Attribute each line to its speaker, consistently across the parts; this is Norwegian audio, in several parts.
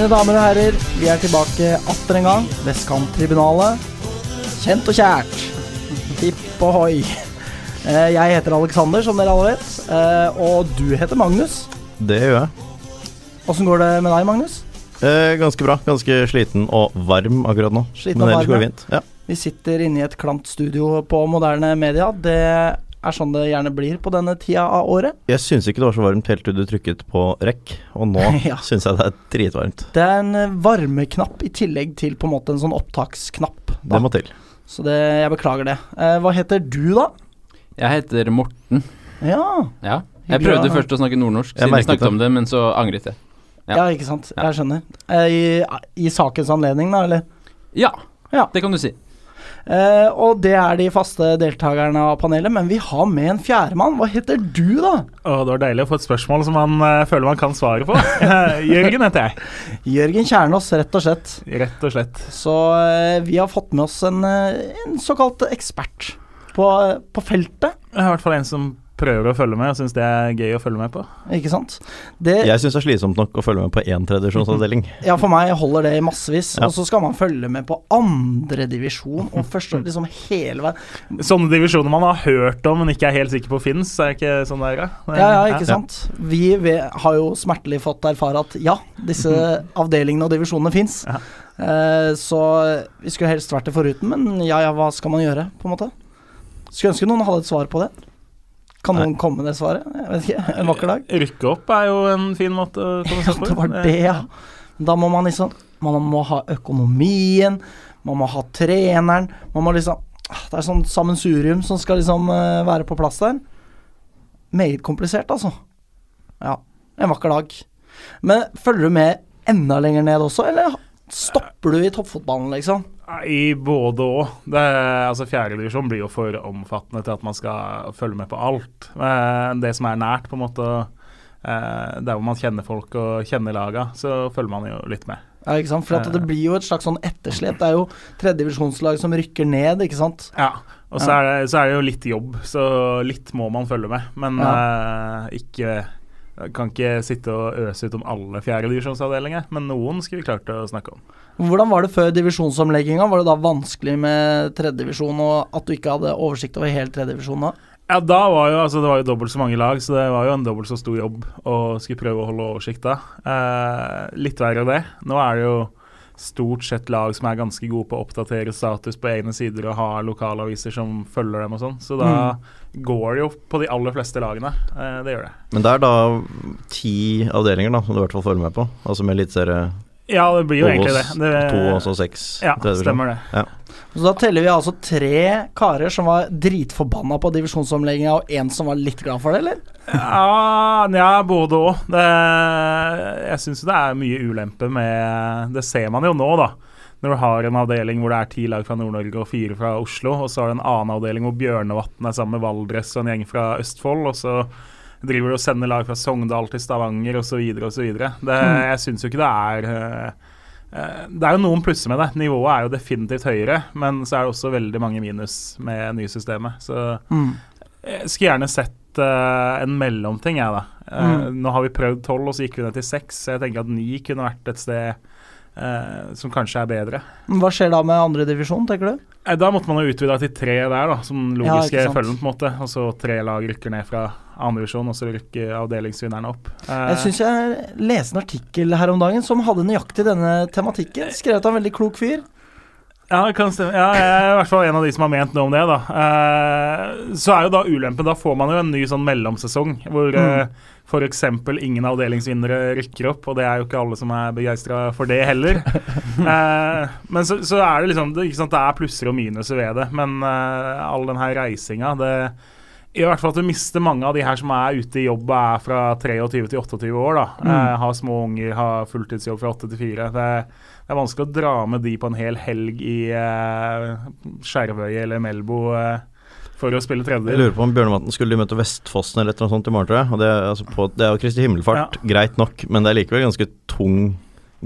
Speaker 1: Mine damer og herrer, vi er tilbake atter en gang. Vestkanttribunalet. Kjent og kjært. Hipp ohoi. Eh, Jeg heter Alexander, som dere alle vet. Eh, Og du heter Magnus.
Speaker 2: Det gjør jeg.
Speaker 1: Åssen går det med deg, Magnus?
Speaker 2: Eh, ganske bra. Ganske sliten og varm akkurat nå.
Speaker 1: Sliten
Speaker 2: Men
Speaker 1: og varm. Ja. Vi sitter inne i et klamt studio på moderne media. Det er sånn det gjerne blir på denne tida av året.
Speaker 2: Jeg syns ikke det var så varmt helt til du trykket på rekk, og nå
Speaker 1: Ja.
Speaker 2: syns jeg det er dritvarmt.
Speaker 1: Det er en eh, varmeknapp i tillegg til på en måte en sånn opptaksknapp. Da.
Speaker 2: Det må til.
Speaker 1: Så det, jeg beklager det. Eh, hva heter du, da?
Speaker 3: Jeg heter Morten.
Speaker 1: Ja,
Speaker 3: Ja. Jeg prøvde
Speaker 1: ja.
Speaker 3: først å snakke nordnorsk, siden vi snakket
Speaker 2: det.
Speaker 3: om det, men så angret jeg.
Speaker 1: ja.
Speaker 3: Ja.
Speaker 1: ikke sant.
Speaker 3: Ja.
Speaker 1: Jeg skjønner. Eh, I, I sakens anledning, da, eller?
Speaker 3: Ja,
Speaker 1: Ja.
Speaker 3: det kan du si.
Speaker 1: Eh, og det er de faste deltakerne av panelet, men vi har med en fjerdemann. Hva heter du, da?
Speaker 4: Oh, det var deilig å få et spørsmål som man uh, føler man kan svare på. Jørgen heter jeg,
Speaker 1: Jørgen Kjernås, rett og slett.
Speaker 4: rett og slett.
Speaker 1: Så uh, vi har fått med oss en, en såkalt ekspert på, på feltet,
Speaker 4: i hvert fall en som prøver å følge med, og syns det er gøy å følge med på.
Speaker 1: ikke sant? Det,
Speaker 2: Jeg syns det er slitsomt nok å følge med på én tradisjonsavdeling
Speaker 1: ja, for meg holder det i massevis.
Speaker 2: Ja.
Speaker 1: Og så skal man følge med på andredivisjon og første liksom hele veien.
Speaker 4: Sånne divisjoner man har hørt om, men ikke er helt sikker på fins, er ikke sånn det er?
Speaker 1: Ja, ja, ikke sant. Vi, vi har jo smertelig fått erfare at ja, disse avdelingene og divisjonene fins.
Speaker 4: Ja.
Speaker 1: Eh, så vi skulle helst vært det foruten, men ja ja, hva skal man gjøre, på en måte? Skulle ønske noen hadde et svar på det. Kan noen komme med det svaret? Jeg vet ikke. En vakker dag.
Speaker 4: Rykke opp er jo en fin måte å komme seg på.
Speaker 1: det var det, ja. Da må man liksom Man må ha økonomien, man må ha treneren, man må liksom ah, Det er sånn sammensurium som skal liksom eh, være på plass der. Meget komplisert, altså. Ja. En vakker dag. Men følger du med enda lenger ned også, eller stopper du i toppfotballen, liksom?
Speaker 4: I både. Det, altså Fjerdedivisjon blir jo for omfattende til at man skal følge med på alt. Eh, Det som er nært, på en måte, eh, der hvor man kjenner folk og kjenner laga, så følger man jo litt med.
Speaker 1: Ja, ikke sant? For at det blir jo et slags sånn etterslep. Det er jo tredjedivisjonslag som rykker ned, ikke sant?
Speaker 4: Ja, og så, er det, så er det jo litt jobb, så litt må man følge med. Men eh, ikke jeg kan ikke sitte og øse ut om alle fjerdedivisjonsavdelinger, men noen skulle vi klart å snakke om.
Speaker 1: Hvordan var det før divisjonsomlegginga? Var det da vanskelig med tredjedivisjon, og at du ikke hadde oversikt over hele tredjedivisjon da?
Speaker 4: Ja, da var jo, altså Det var jo dobbelt så mange lag, så det var jo en dobbelt så stor jobb å skulle prøve å holde oversikt da. Eh, litt verre det. Nå er det jo stort sett lag som er ganske gode på å oppdatere status på egne sider og har lokalaviser som følger dem og sånn, så da går det jo på de aller fleste lagene. Eh, det gjør det.
Speaker 2: Men det er da ti avdelinger da som du i hvert fall følger med på. Altså med eliteserie
Speaker 4: Ja, det blir jo egentlig det. Det
Speaker 2: to og så seks.
Speaker 4: ja, stemmer det.
Speaker 1: Så da teller vi altså tre karer som var dritforbanna på divisjonsomlegginga, og én som var litt glad for det, eller?
Speaker 4: Ja, ja, både òg. Jeg syns det er mye ulempe med Det ser man jo nå, da. Når du har en avdeling hvor det er ti lag fra Nord-Norge og fire fra Oslo, og så har du en annen avdeling hvor Bjørnevatn er sammen med Valdres og en gjeng fra Østfold, og så driver du og sender lag fra Sogndal til Stavanger osv. osv. Jeg syns jo ikke det er eh, eh, Det er jo noen plusser med det. Nivået er jo definitivt høyere, men så er det også veldig mange minus med nysystemet. Så
Speaker 1: Mm.
Speaker 4: jeg skulle gjerne sett eh, en mellomting, jeg, da. Mm. Nå har vi prøvd tolv, og så gikk vi ned til seks. Jeg tenker at ni kunne vært et sted eh, som kanskje er bedre.
Speaker 1: Hva skjer da med andredivisjon, tenker du?
Speaker 4: Eh, da måtte man jo utvida til tre der, da, som logiske
Speaker 1: ja,
Speaker 4: følgen, på en måte. Og så tre lag rykker ned fra andredivisjon, og så rykker avdelingsvinnerne opp. Eh,
Speaker 1: Jeg syns jeg leste en artikkel her om dagen som hadde nøyaktig denne tematikken. Skrevet av en veldig klok fyr.
Speaker 4: Ja, det kan stemme. Ja, jeg er i hvert fall en av de som har ment noe om det. da. Eh, så er jo da ulempen Da får man jo en ny sånn mellomsesong hvor
Speaker 1: Mm.
Speaker 4: eh, f.eks. ingen avdelingsvinnere rykker opp, og det er jo ikke alle som er begeistra for det heller. Eh, men så, så er det liksom det, sant, det er plusser og minuser ved det, men eh, all den her reisinga det i hvert fall at du mister mange av de her som er ute i jobb og er fra 23 til 28 år. da. Eh, har små unger, har fulltidsjobb fra 8 til 4. Det, det er vanskelig å dra med de på en hel helg i uh, Skjervøy eller Melbo Uh, for å spille tredje.
Speaker 2: Jeg lurer på om Bjørnevatn skulle de møte Vestfossen eller et eller annet sånt i morgen, tror jeg. Og det, er, altså på, det er jo Kristi himmelfart, greit nok, men det er likevel ganske tung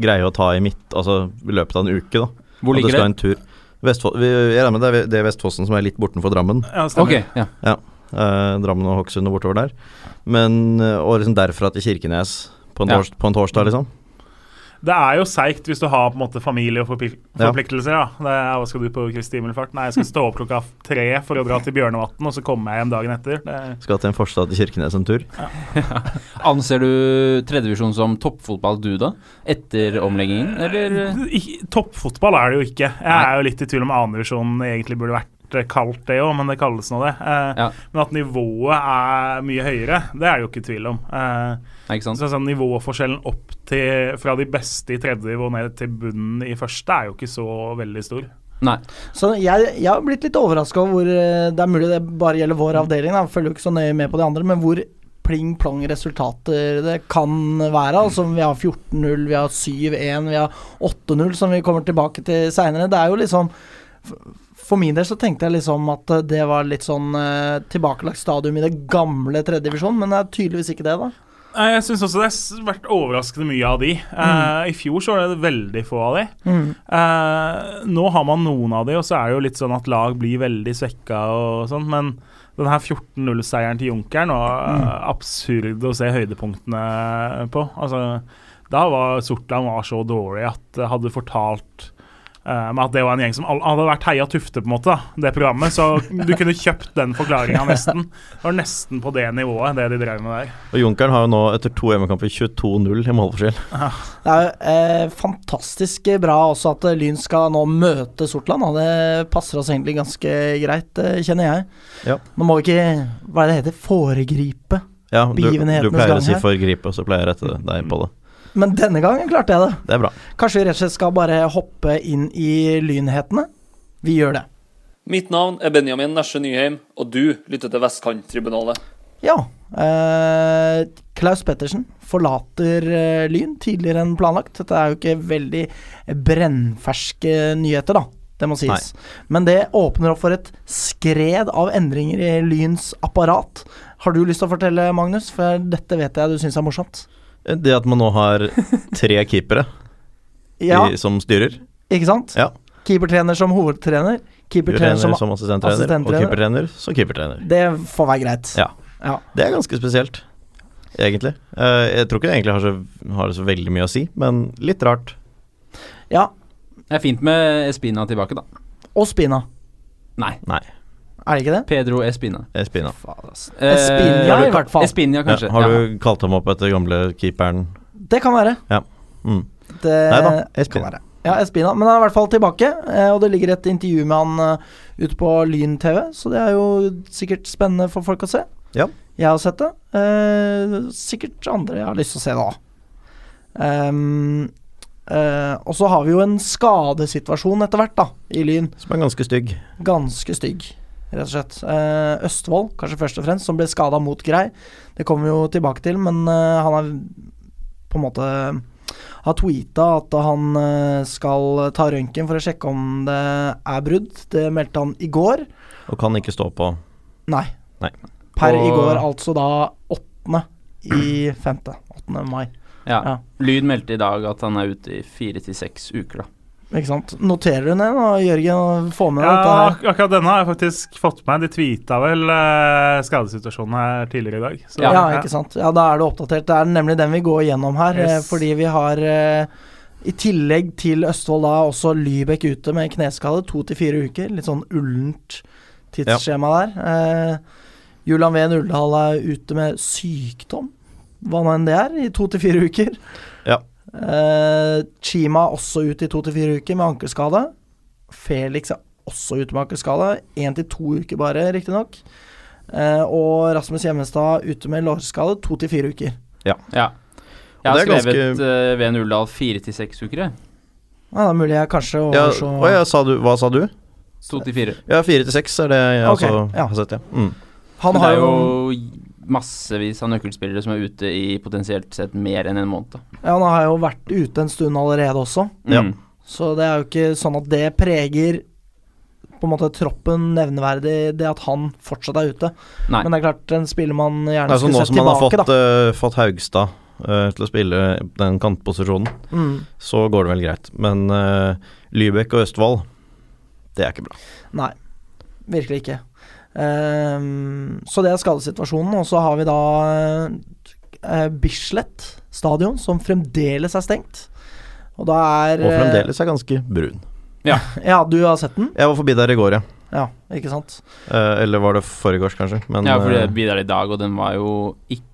Speaker 2: greie å ta i midt, altså i løpet av en uke, da.
Speaker 3: Hvor ligger
Speaker 2: skal
Speaker 3: det?
Speaker 2: en tur. Vestfoss, vi, jeg regner med det er, det er Vestfossen som er litt bortenfor Drammen.
Speaker 4: Ja, stemmer.
Speaker 3: Ok, ja.
Speaker 2: Eh, Drammen og Hokksund og bortover der. Men, eh, og liksom derfra til Kirkenes på en,
Speaker 4: Ja.
Speaker 2: tors, på en torsdag, liksom.
Speaker 4: Det er jo seigt hvis du har på en måte familie og forplik
Speaker 2: Ja.
Speaker 4: forpliktelser. Ja. Det er, hva skal du på Kristi himmelfart? Nei, jeg skal stå opp klokka tre for å dra til Bjørnevatn, og så kommer jeg hjem dagen etter. Det,
Speaker 2: Skal til en forstad til Kirkenes en tur.
Speaker 3: Anser du tredjevisjon som toppfotball, du da? Etter omleggingen, eller?
Speaker 4: Toppfotball er det jo ikke. Jeg er jo litt i tvil om annenvisjonen egentlig burde vært kalt det òg, men det kalles nå det. Eh,
Speaker 3: Ja.
Speaker 4: Men at nivået er mye høyere, det er det jo ikke tvil om. Eh,
Speaker 3: ikke sant?
Speaker 4: så sånn Nivåforskjellen opp til fra de beste i tredje nivå ned til bunnen i første er jo ikke så veldig stor.
Speaker 3: Nei.
Speaker 1: Så jeg, jeg har blitt litt overraska over hvor eh, Det er mulig det bare gjelder vår avdeling, da. følger jo ikke så nøye med på de andre, men hvor pling-plong resultater det kan være. Altså Vi har 14-0, vi har 7-1, vi har 8-0, som vi kommer tilbake til seinere. Det er jo liksom For min del så tenkte jeg liksom at eh, det var litt sånn eh, tilbakelagt stadium i det gamle tredjedivisjon, men det er tydeligvis ikke det, da.
Speaker 4: Jeg syns også det har vært overraskende mye av de. Eh, I fjor så var det veldig få av de. Eh, nå har man noen av de, og så er det jo litt sånn at lag blir veldig svekka og sånn, men den her 14-0-seieren til Junkeren var mm. absurd å se høydepunktene på. Altså, da var Sortland var så dårlig at hadde fortalt eh, med at det var en gjeng som hadde vært Heia Tufte, på en måte, det programmet. Så du kunne kjøpt den forklaringa nesten. Det var nesten på det nivået, det de drev med der.
Speaker 2: Og Junkeren har jo nå etter to hjemmekamper 22-0 i målforskjell.
Speaker 1: Det er jo eh, fantastisk bra også at eh, Lyn skal nå møte Sortland. Da. Det passer oss egentlig ganske greit, eh, kjenner jeg.
Speaker 2: Ja.
Speaker 1: Nå må vi ikke Hva er det det heter? Foregripe.
Speaker 2: Ja, du, du pleier å si foregripe, og så pleier jeg å rette deg på det.
Speaker 1: Men denne gangen klarte jeg det.
Speaker 2: Det er bra.
Speaker 1: Kanskje vi rett og slett skal bare hoppe inn i lynhetene? Vi gjør det.
Speaker 5: Mitt navn er Benjamin Nesje Nyheim, og du lytter til Vestkanttribunalet.
Speaker 1: Ja. Eh, Klaus Pettersen forlater eh, Lyn tidligere enn planlagt. Dette er jo ikke veldig brennferske nyheter, da. Det må sies. Men det åpner opp for et skred av endringer i Lyns apparat. Har du lyst til å fortelle, Magnus? For dette vet jeg du syns er morsomt.
Speaker 2: Det at man nå har tre keepere
Speaker 1: Ja,
Speaker 2: i, som styrer.
Speaker 1: ikke sant?
Speaker 2: Ja.
Speaker 1: Keepertrener som hovedtrener. Keepertrener som
Speaker 2: som assistenttrener, og keepertrener som keepertrener.
Speaker 1: Det får være greit.
Speaker 2: Ja.
Speaker 1: Ja.
Speaker 2: Det er ganske spesielt, egentlig. Eh, jeg tror ikke det egentlig har så, har så veldig mye å si, men litt rart.
Speaker 1: ja.
Speaker 3: Det er fint med Espina tilbake, da.
Speaker 1: Og Spina.
Speaker 3: Nei,
Speaker 2: Nei,
Speaker 1: Er det ikke det?
Speaker 3: Pedro Espina.
Speaker 2: Espina.
Speaker 3: Eh,
Speaker 1: Espina
Speaker 3: har du-
Speaker 1: i hvert fall.
Speaker 3: Espina, kanskje.
Speaker 2: Ja, har
Speaker 3: ja.
Speaker 2: du kalt ham opp etter gamle keeperen?
Speaker 1: Det kan være.
Speaker 2: Mm.
Speaker 1: Det
Speaker 2: Nei da,
Speaker 1: kan være. Ja, Espina. Men han er i hvert fall tilbake, eh, og det ligger et intervju med han eh, ute på Lyn TV, så det er jo sikkert spennende for folk å se.
Speaker 2: Ja.
Speaker 1: Jeg har sett det. Eh, sikkert andre jeg har lyst til å se det òg. Um, eh, og så har vi jo en skadesituasjon etter hvert, da, i Lyn.
Speaker 2: Som er ganske stygg.
Speaker 1: Ganske stygg, rett og slett. Eh, Østfold, kanskje først og fremst, som ble skada mot Grei. Det kommer vi jo tilbake til, men eh, han har på en måte har tweeta at han eh, skal ta røntgen for å sjekke om det er brudd. Det meldte han i går.
Speaker 2: Og kan ikke stå på
Speaker 1: Nei.
Speaker 2: Nei.
Speaker 1: Per i går, altså da 8. i 5. 8. mai.
Speaker 3: Ja.
Speaker 1: Ja.
Speaker 3: Lyd meldte i dag at han er ute i fire til seks uker, da.
Speaker 1: Ikke sant. Noterer du ned nå, Jørgen, og får med
Speaker 4: Ja,
Speaker 1: dette her?
Speaker 4: akkurat denne har jeg faktisk fått med. De tweeta vel eh, skadesituasjonen her tidligere i dag. Så,
Speaker 1: Ja, ikke sant. Ja, da er det oppdatert. Det er nemlig den vi går gjennom her, eh,
Speaker 4: Yes.
Speaker 1: fordi vi har eh, i tillegg til Østfold da også Lybekk ute med kneskade, to til fire uker. Litt sånn ullent tidsskjema der. Eh, Julian Ven Uldal er ute med sykdom, hva nå enn det er, i to til fire uker.
Speaker 2: Ja.
Speaker 1: Eh, Chima også ute i to til fire uker med ankelskade. Felix er også ute med ankelskade. Én til to uker bare, riktignok. Uh, og Rasmus Hjemmestad ute med lårskade, to til fire uker.
Speaker 3: Ja. Jeg har skrevet
Speaker 2: ganske-
Speaker 3: uh, ved Uldal fire til seks uker, jeg.
Speaker 1: Ja, det er mulig jeg kanskje
Speaker 2: ja,
Speaker 1: overså
Speaker 2: å ja, sa du, Hva sa du?
Speaker 3: To til fire.
Speaker 2: Ja, fire til seks er det jeg
Speaker 1: okay,
Speaker 2: også
Speaker 1: ja.
Speaker 2: har sett, ja. Mm.
Speaker 1: Han har jo
Speaker 3: massevis av nøkkelspillere som er ute i potensielt sett mer enn en måned.
Speaker 1: Ja, Han har jo vært ute en stund allerede også,
Speaker 2: Ja.
Speaker 3: Mm.
Speaker 1: så det er jo ikke sånn at det preger på en måte troppen nevneverdig, det at han fortsatt er ute.
Speaker 3: Nei.
Speaker 1: Men det er klart, en spiller man gjerne skulle sett tilbake, da.
Speaker 2: nå som man har fått, eh, fått Haugstad uh, til å spille den kantposisjonen,
Speaker 1: Mm.
Speaker 2: så går det vel greit. Men uh, Lybekk og Østfold, det er ikke bra.
Speaker 1: Nei, virkelig ikke. Ehm, så det er skadesituasjonen. Og så har vi da uh, Bislett stadion, som fremdeles er stengt. Og da er
Speaker 2: Og
Speaker 1: eh,
Speaker 2: fremdeles er ganske brun.
Speaker 1: Ja, du har sett den?
Speaker 2: Jeg var forbi der i går, ja.
Speaker 1: Ja, ikke sant?
Speaker 2: Eh, eller var det forrige års, kanskje. Men
Speaker 3: ja, for
Speaker 2: eh,
Speaker 3: det blir der i dag, og den var jo ikke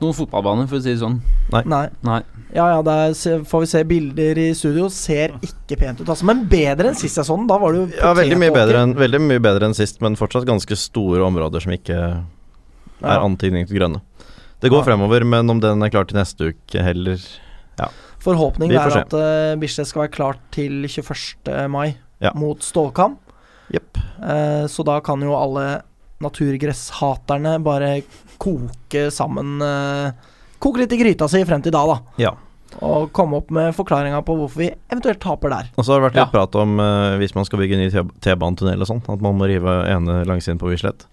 Speaker 3: noen fotballbane, for å si det sånn.
Speaker 1: Nei.
Speaker 3: Nei.
Speaker 1: Ja ja, der får vi se bilder i studio. Ser ikke pent ut, altså. Men bedre enn sist jeg så den. Da var det jo
Speaker 2: ja, veldig mye, bedre enn, veldig mye bedre enn sist, men fortsatt ganske store områder som ikke er
Speaker 1: Ja.
Speaker 2: antydning til grønne. Det går
Speaker 1: Ja.
Speaker 2: fremover, men om den er klar til neste uke heller Ja. Forhåpningen
Speaker 1: er at uh, Bislett skal være klart til 21. mai
Speaker 2: Ja.
Speaker 1: mot Stålkam.
Speaker 2: Yep.
Speaker 1: Uh, så da kan jo alle naturgresshaterne bare koke sammen eh, Koke litt i gryta si frem til da, da.
Speaker 2: Ja.
Speaker 1: Og komme opp med forklaringa på hvorfor vi eventuelt taper der.
Speaker 2: Og så har det vært litt
Speaker 3: Ja.
Speaker 2: prat om uh, hvis man skal bygge ny T-banetunnel og sånn, at man må rive ene langsiden på Bislett.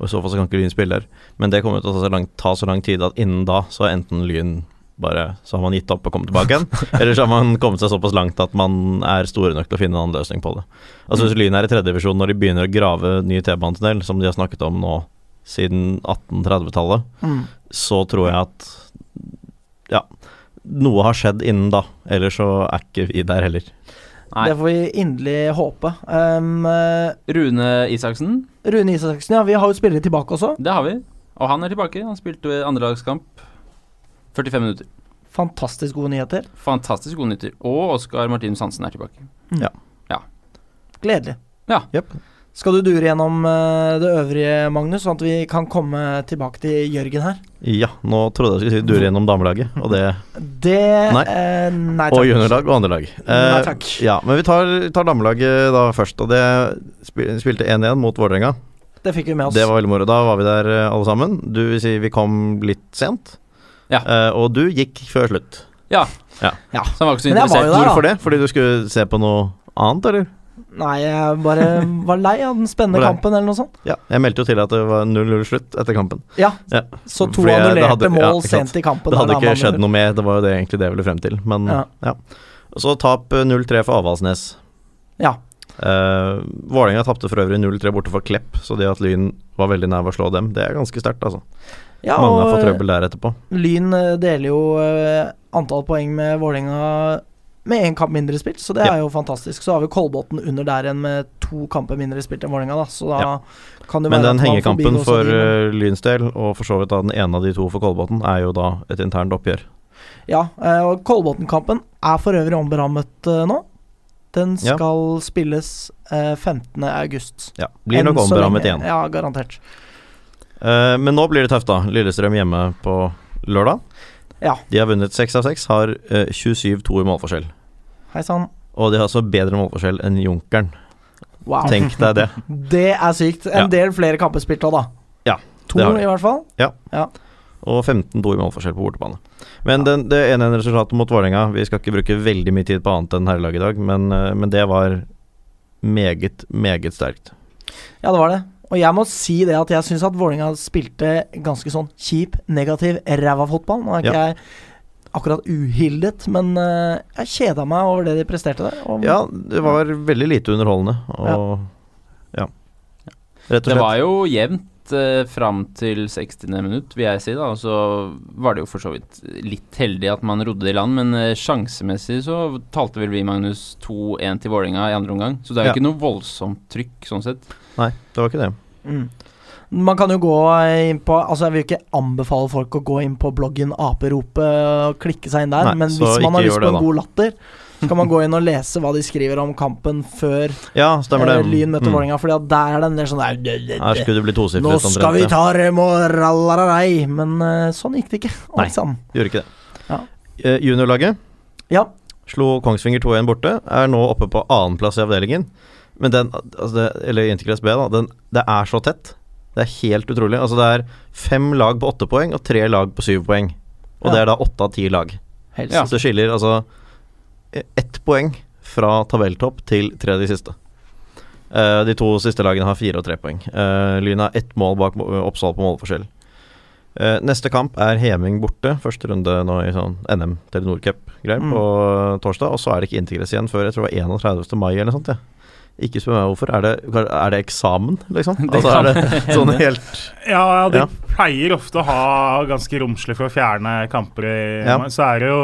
Speaker 2: Og i så fall så kan ikke Lyn spille der. Men det kommer til å ta så lang, ta så lang tid at innen da så er enten Lyn bare Så har man gitt opp og kommet tilbake igjen, eller så har man kommet seg såpass langt at man er store nok til å finne en annen løsning på det. Altså Hvis Lyn er i tredjedivisjon når de begynner å grave ny T-banetunnel, som de har snakket om nå siden 1830-tallet,
Speaker 1: Mm.
Speaker 2: så tror jeg at ja, noe har skjedd innen da. Ellers så er ikke vi der heller.
Speaker 3: Nei.
Speaker 1: Det får vi inderlig håpe. Um,
Speaker 3: Rune Isaksen,
Speaker 1: Rune Isaksen, ja, vi har jo spillere tilbake også.
Speaker 3: det har vi. Og han er tilbake. Han spilte andrelagskamp. 45 minutter.
Speaker 1: Fantastisk gode nyheter.
Speaker 3: Fantastisk gode nyheter. Og Oskar Martinus Hansen er tilbake.
Speaker 1: Ja Gledelig.
Speaker 3: Ja.
Speaker 2: Jepp.
Speaker 1: Skal du dure gjennom eh, det øvrige, Magnus, sånn at vi kan komme tilbake til Jørgen her?
Speaker 2: Ja, nå trodde jeg skulle si dure gjennom damelaget, og det
Speaker 1: Det
Speaker 2: Nei.
Speaker 1: eh, nei
Speaker 2: Og
Speaker 1: takk.
Speaker 2: juniorlag og andrelag.
Speaker 1: Nei takk.
Speaker 2: Ja, men vi tar, tar damelaget da først, og det spil, spilte 1-1 mot Vålerenga.
Speaker 1: Det fikk vi med oss.
Speaker 2: Det var veldig moro. Da var vi der eh, alle sammen. Du vil si vi kom litt sent,
Speaker 3: Ja.
Speaker 2: Eh, og du gikk før slutt.
Speaker 3: Ja.
Speaker 2: Ja.
Speaker 3: Så han var ikke så
Speaker 1: Men jeg var
Speaker 3: interessert.
Speaker 1: jo der, da.
Speaker 2: Hvorfor det? Fordi du skulle se på noe annet, eller?
Speaker 1: Nei, jeg bare var lei av den spennende kampen, eller noe sånt.
Speaker 2: Ja, jeg meldte jo til at det var 0-0 slutt etter kampen.
Speaker 1: Ja,
Speaker 2: Ja.
Speaker 1: så to
Speaker 2: Fordi
Speaker 1: annullerte
Speaker 2: ja,
Speaker 1: mål
Speaker 2: ikke
Speaker 1: sent i kampen.
Speaker 2: Det hadde ikke skjedd noe med, det var jo det egentlig det jeg ville frem til. Men
Speaker 1: Ja.
Speaker 2: ja. Så tap eh, 0-3 for Avaldsnes.
Speaker 1: Ja.
Speaker 2: Uh, Vålerenga tapte for øvrig 0-3 borte for Klepp, så det at Lyn var veldig nær ved å slå dem, det er ganske sterkt, altså.
Speaker 1: ja,
Speaker 2: Mange har fått trøbbel der etterpå.
Speaker 1: Lyn eh, deler jo eh, antall poeng med Vålerenga med én kamp mindre spilt, så det
Speaker 2: Ja.
Speaker 1: er jo fantastisk. Så har vi Kolbotn under der igjen med to kamper mindre spilt enn Vålerenga, da. Så da
Speaker 2: Ja.
Speaker 1: kan det
Speaker 2: Men den hengekampen for uh, Lyns del, og for så vidt da den ene av de to for Kolbotn, er jo da et internt oppgjør.
Speaker 1: Ja, eh, og Kolbotn-kampen er for øvrig omberammet eh, nå. Den
Speaker 2: Ja.
Speaker 1: skal spilles uh, 15. august.
Speaker 2: Ja, Blir nok omberammet igjen.
Speaker 1: Ja, garantert.
Speaker 2: Uh, men nå blir det tøft, da. Lillestrøm hjemme på lørdag.
Speaker 1: Ja.
Speaker 2: De har vunnet seks av seks, har eh, 27-2 i målforskjell.
Speaker 1: Hei sann.
Speaker 2: Og de har så bedre målforskjell enn Junkeren.
Speaker 1: Wow.
Speaker 2: Tenk deg det.
Speaker 1: Det er sykt. En
Speaker 2: Ja.
Speaker 1: del flere kamper spilt òg, da.
Speaker 2: Ja,
Speaker 1: To, i hvert fall. Ja.
Speaker 2: Og 15-2 i målforskjell på bortebane. Men den, det 1-1-resultatet mot Vålerenga Vi skal ikke bruke veldig mye tid på annet enn herrelaget i dag, men, eh, men det var meget, meget sterkt.
Speaker 1: Ja, det var det. Og jeg må si det at jeg syns at Vålerenga spilte ganske sånn kjip, negativ, ræva fotball. Nå er ikke jeg akkurat uhildet, men eh, jeg kjeda meg over det de presterte der. Og,
Speaker 2: Ja, det var veldig lite underholdende, og ja. Rett og
Speaker 3: Det var jo jevnt eh, fram til 60. minutt, vil jeg si. da Og så var det jo for så vidt litt heldig at man rodde i land, men eh, sjansemessig så talte vel vi, Magnus, 2-1 til Vålerenga i andre omgang. Så det er jo
Speaker 2: Ja.
Speaker 3: ikke noe voldsomt trykk sånn sett.
Speaker 2: Nei, det var ikke det.
Speaker 1: Mm. Man kan jo gå inn på Altså Jeg vil ikke anbefale folk å gå inn på bloggen Aperopet og klikke seg inn der,
Speaker 2: Nei,
Speaker 1: men hvis man har lyst på en
Speaker 2: da.
Speaker 1: god latter, så kan man gå inn og lese hva de skriver om kampen før
Speaker 2: Ja, det.
Speaker 1: eh, Lyn møter
Speaker 2: Mm.
Speaker 1: Vålerenga, at der er det en del sånn der,
Speaker 2: Her skulle det bli tosifret.
Speaker 1: Nå skal vi ta dem og rallararei, men uh, sånn gikk det ikke.
Speaker 2: Nei. det. Gjorde ikke det.
Speaker 1: Ja.
Speaker 2: Uh, juniorlaget
Speaker 1: Ja.
Speaker 2: slo Kongsvinger 2-1 borte. Er nå oppe på annenplass i avdelingen. Men den, altså det, eller Interklass B, da. Den, det er så tett. Det er helt utrolig. Altså Det er fem lag på åtte poeng og tre lag på syv poeng. Og
Speaker 1: Ja.
Speaker 2: det er da åtte av ti lag.
Speaker 1: Helst.
Speaker 3: Ja.
Speaker 2: Så det skiller altså ett poeng fra tabelltopp til tre av de siste. Uh, de to siste lagene har fire og tre poeng. Uh, Lyn har ett mål bak Oppsal på målforskjell. Uh, neste kamp er Heming borte. Første runde nå i sånn NM Telenor Cup-greier
Speaker 1: Mm.
Speaker 2: på torsdag. Og så er det ikke Integres igjen før jeg tror det var 31. mai eller noe sånt. Ja. Ikke spør meg hvorfor. Er det, er det eksamen, liksom? Altså, er det sånn helt
Speaker 4: Ja, de
Speaker 2: Ja.
Speaker 4: pleier ofte å ha ganske romslig for å fjerne kamper i
Speaker 2: Ja.
Speaker 4: Så er det jo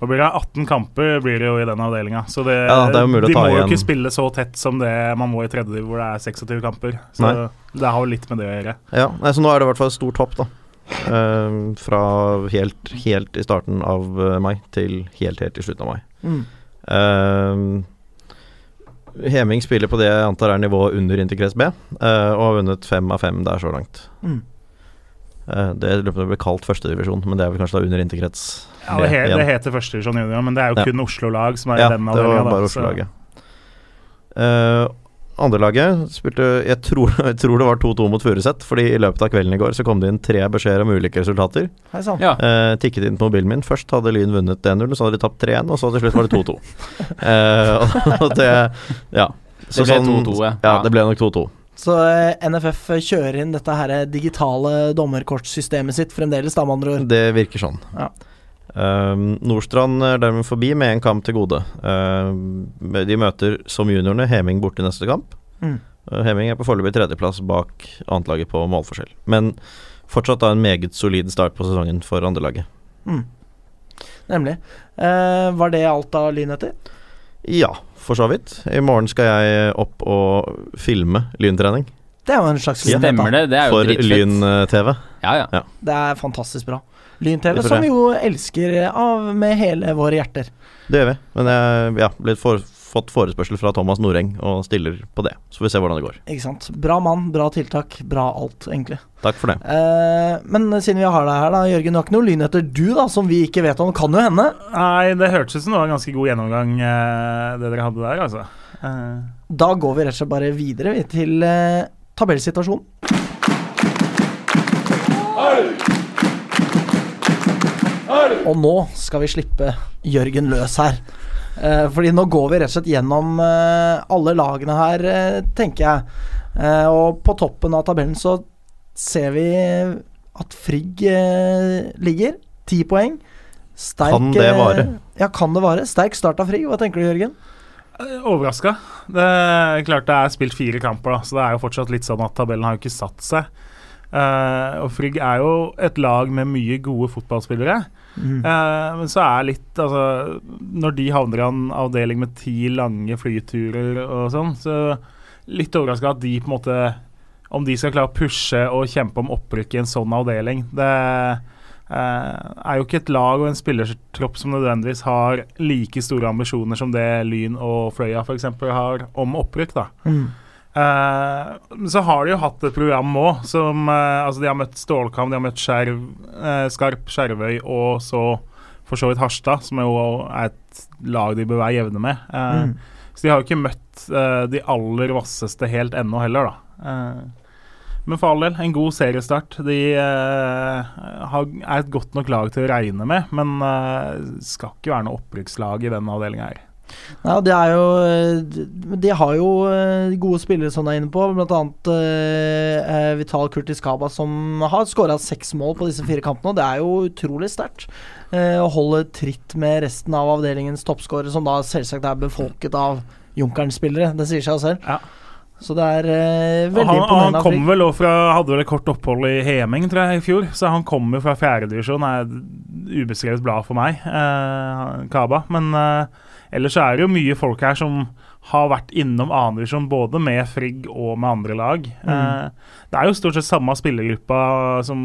Speaker 4: Hva blir det? 18 kamper blir det jo i den avdelinga. Så det,
Speaker 2: Ja, det er jo mulig å
Speaker 4: de
Speaker 2: ta
Speaker 4: må jo ikke spille så tett som det man må i tredje, hvor det er 26 kamper. Så
Speaker 2: Nei.
Speaker 4: det har jo litt med det å gjøre.
Speaker 2: Ja, nei, så nå er det i hvert fall et stort hopp, da. Uh, fra helt, helt i starten av eh, mai til helt, helt i slutten av mai.
Speaker 1: Mm.
Speaker 2: Eh, Heming spiller på det jeg antar er nivået under Interkrets B, eh, og har vunnet fem av fem der så langt.
Speaker 1: Mm.
Speaker 2: Eh, det på blir kalt førstedivisjon, men det er vel kanskje da under Interkrets
Speaker 4: Ja, det, he,
Speaker 2: igjen.
Speaker 4: det heter førstedivisjon junior, men det er jo
Speaker 2: Ja.
Speaker 4: kun Oslo-lag som er
Speaker 2: Ja,
Speaker 4: i den
Speaker 2: det
Speaker 4: avdelinga.
Speaker 2: var bare Oslo-laget. Uh, Andrelaget spilte jeg tror, jeg tror det var 2-2 mot Furuset, fordi i løpet av kvelden i går så kom det inn tre beskjeder om ulike resultater.
Speaker 1: Hei sann.
Speaker 3: Ja.
Speaker 2: Eh, tikket inn på mobilen min. Først hadde Lyn vunnet 1-0, så hadde de tapt 3-1, og så til slutt var det 2-2. Eh, og det Ja.
Speaker 3: Det ble 2-2, ja.
Speaker 2: Ja, det ble nok 2-2.
Speaker 1: Så eh, NFF kjører inn dette her digitale dommerkortsystemet sitt fremdeles, da, med andre ord.
Speaker 2: Det virker sånn.
Speaker 1: Ja.
Speaker 2: Um, Nordstrand er dermed forbi med en kamp til gode. Um, de møter som juniorene Heming borte i neste kamp.
Speaker 1: Mm.
Speaker 2: Uh, Heming er på foreløpig tredjeplass bak annetlaget på målforskjell. Men fortsatt da en meget solid start på sesongen for andrelaget.
Speaker 1: Mm. Nemlig. Uh, var det alt av lynheter?
Speaker 2: Ja, for så vidt. I morgen skal jeg opp og filme lyntrening
Speaker 1: Det er jo en slags lynhet,
Speaker 3: Stemmer
Speaker 1: da.
Speaker 3: det? Det er jo
Speaker 2: for. Lyn-TV.
Speaker 3: Ja, ja.
Speaker 1: Det er fantastisk bra. Lyn-TV, som vi jo elsker av med hele våre hjerter.
Speaker 2: Det gjør vi. Men jeg ja, blitt for, fått forespørsel fra Thomas Noreng og stiller på det. Så får vi se hvordan det går.
Speaker 1: Ikke sant. Bra mann, bra tiltak, bra alt, egentlig.
Speaker 2: Takk for det.
Speaker 1: Eh, men siden vi har deg her, da, Jørgen, du har ikke noe lynheter du, da, som vi ikke vet om? Kan jo hende.
Speaker 4: Nei, det hørtes ut som det var en ganske god gjennomgang, eh, det dere hadde der, altså. Eh,
Speaker 1: Da går vi rett og slett bare videre vi, til eh, tabellsituasjonen. Og nå skal vi slippe Jørgen løs her. Eh, fordi nå går vi rett og slett gjennom eh, alle lagene her, eh, tenker jeg. Eh, og på toppen av tabellen så ser vi at Frigg eh, ligger. Ti poeng. Sterk,
Speaker 2: Kan det vare?
Speaker 1: Ja, kan det vare? Sterk start av Frigg. Hva tenker du, Jørgen?
Speaker 4: Overraska. Det er klart det er spilt fire kamper, da, så det er jo fortsatt litt sånn at tabellen har jo ikke satt seg. Eh, og Frigg er jo et lag med mye gode fotballspillere.
Speaker 1: Mm.
Speaker 4: Uh, men så er litt Altså, når de havner i en avdeling med ti lange flyturer og sånn, så litt overraska at de på en måte Om de skal klare å pushe og kjempe om opprykk i en sånn avdeling. Det uh, er jo ikke et lag og en spillertropp som nødvendigvis har like store ambisjoner som det Lyn og Fløya f.eks. har om opprykk. da
Speaker 1: Mm.
Speaker 4: Eh, så har de jo hatt et program òg som eh, Altså, de har møtt Stålkam, de har møtt Skjerv, eh, Skarp, Skjervøy og så for så vidt Harstad, som jo er et lag de bør være jevne med.
Speaker 1: Mm.
Speaker 4: Så de har jo ikke møtt de aller vasseste helt ennå heller, da. Men for all del, en god seriestart. De uh, har, er et godt nok lag til å regne med, men uh, skal ikke være noe opprykkslag i denne avdelinga her.
Speaker 1: Ja, det er jo de- De har jo eh, gode spillere som du er inne på, blant annet eh, eh, Vital Kurtis Kaba, som har skåra seks mål på disse fire kampene, og det er jo utrolig sterkt. eh, å holde tritt med resten av avdelingens toppskårere, som da selvsagt er befolket av Junkeren-spillere. Det sier seg selv.
Speaker 4: Ja.
Speaker 1: Så det er eh, veldig
Speaker 4: han, han kom vel fra Hadde vel et kort opphold i Heming, tror jeg, i fjor. Så han kommer fra fjerdedivisjon. Er ubeskrevet blad for meg, eh, Kaba. Men eh, ellers så er det jo mye folk her som har vært innom annendivisjon både med Frigg og med andre lag. Eh, det er jo stort sett samme spillergruppa som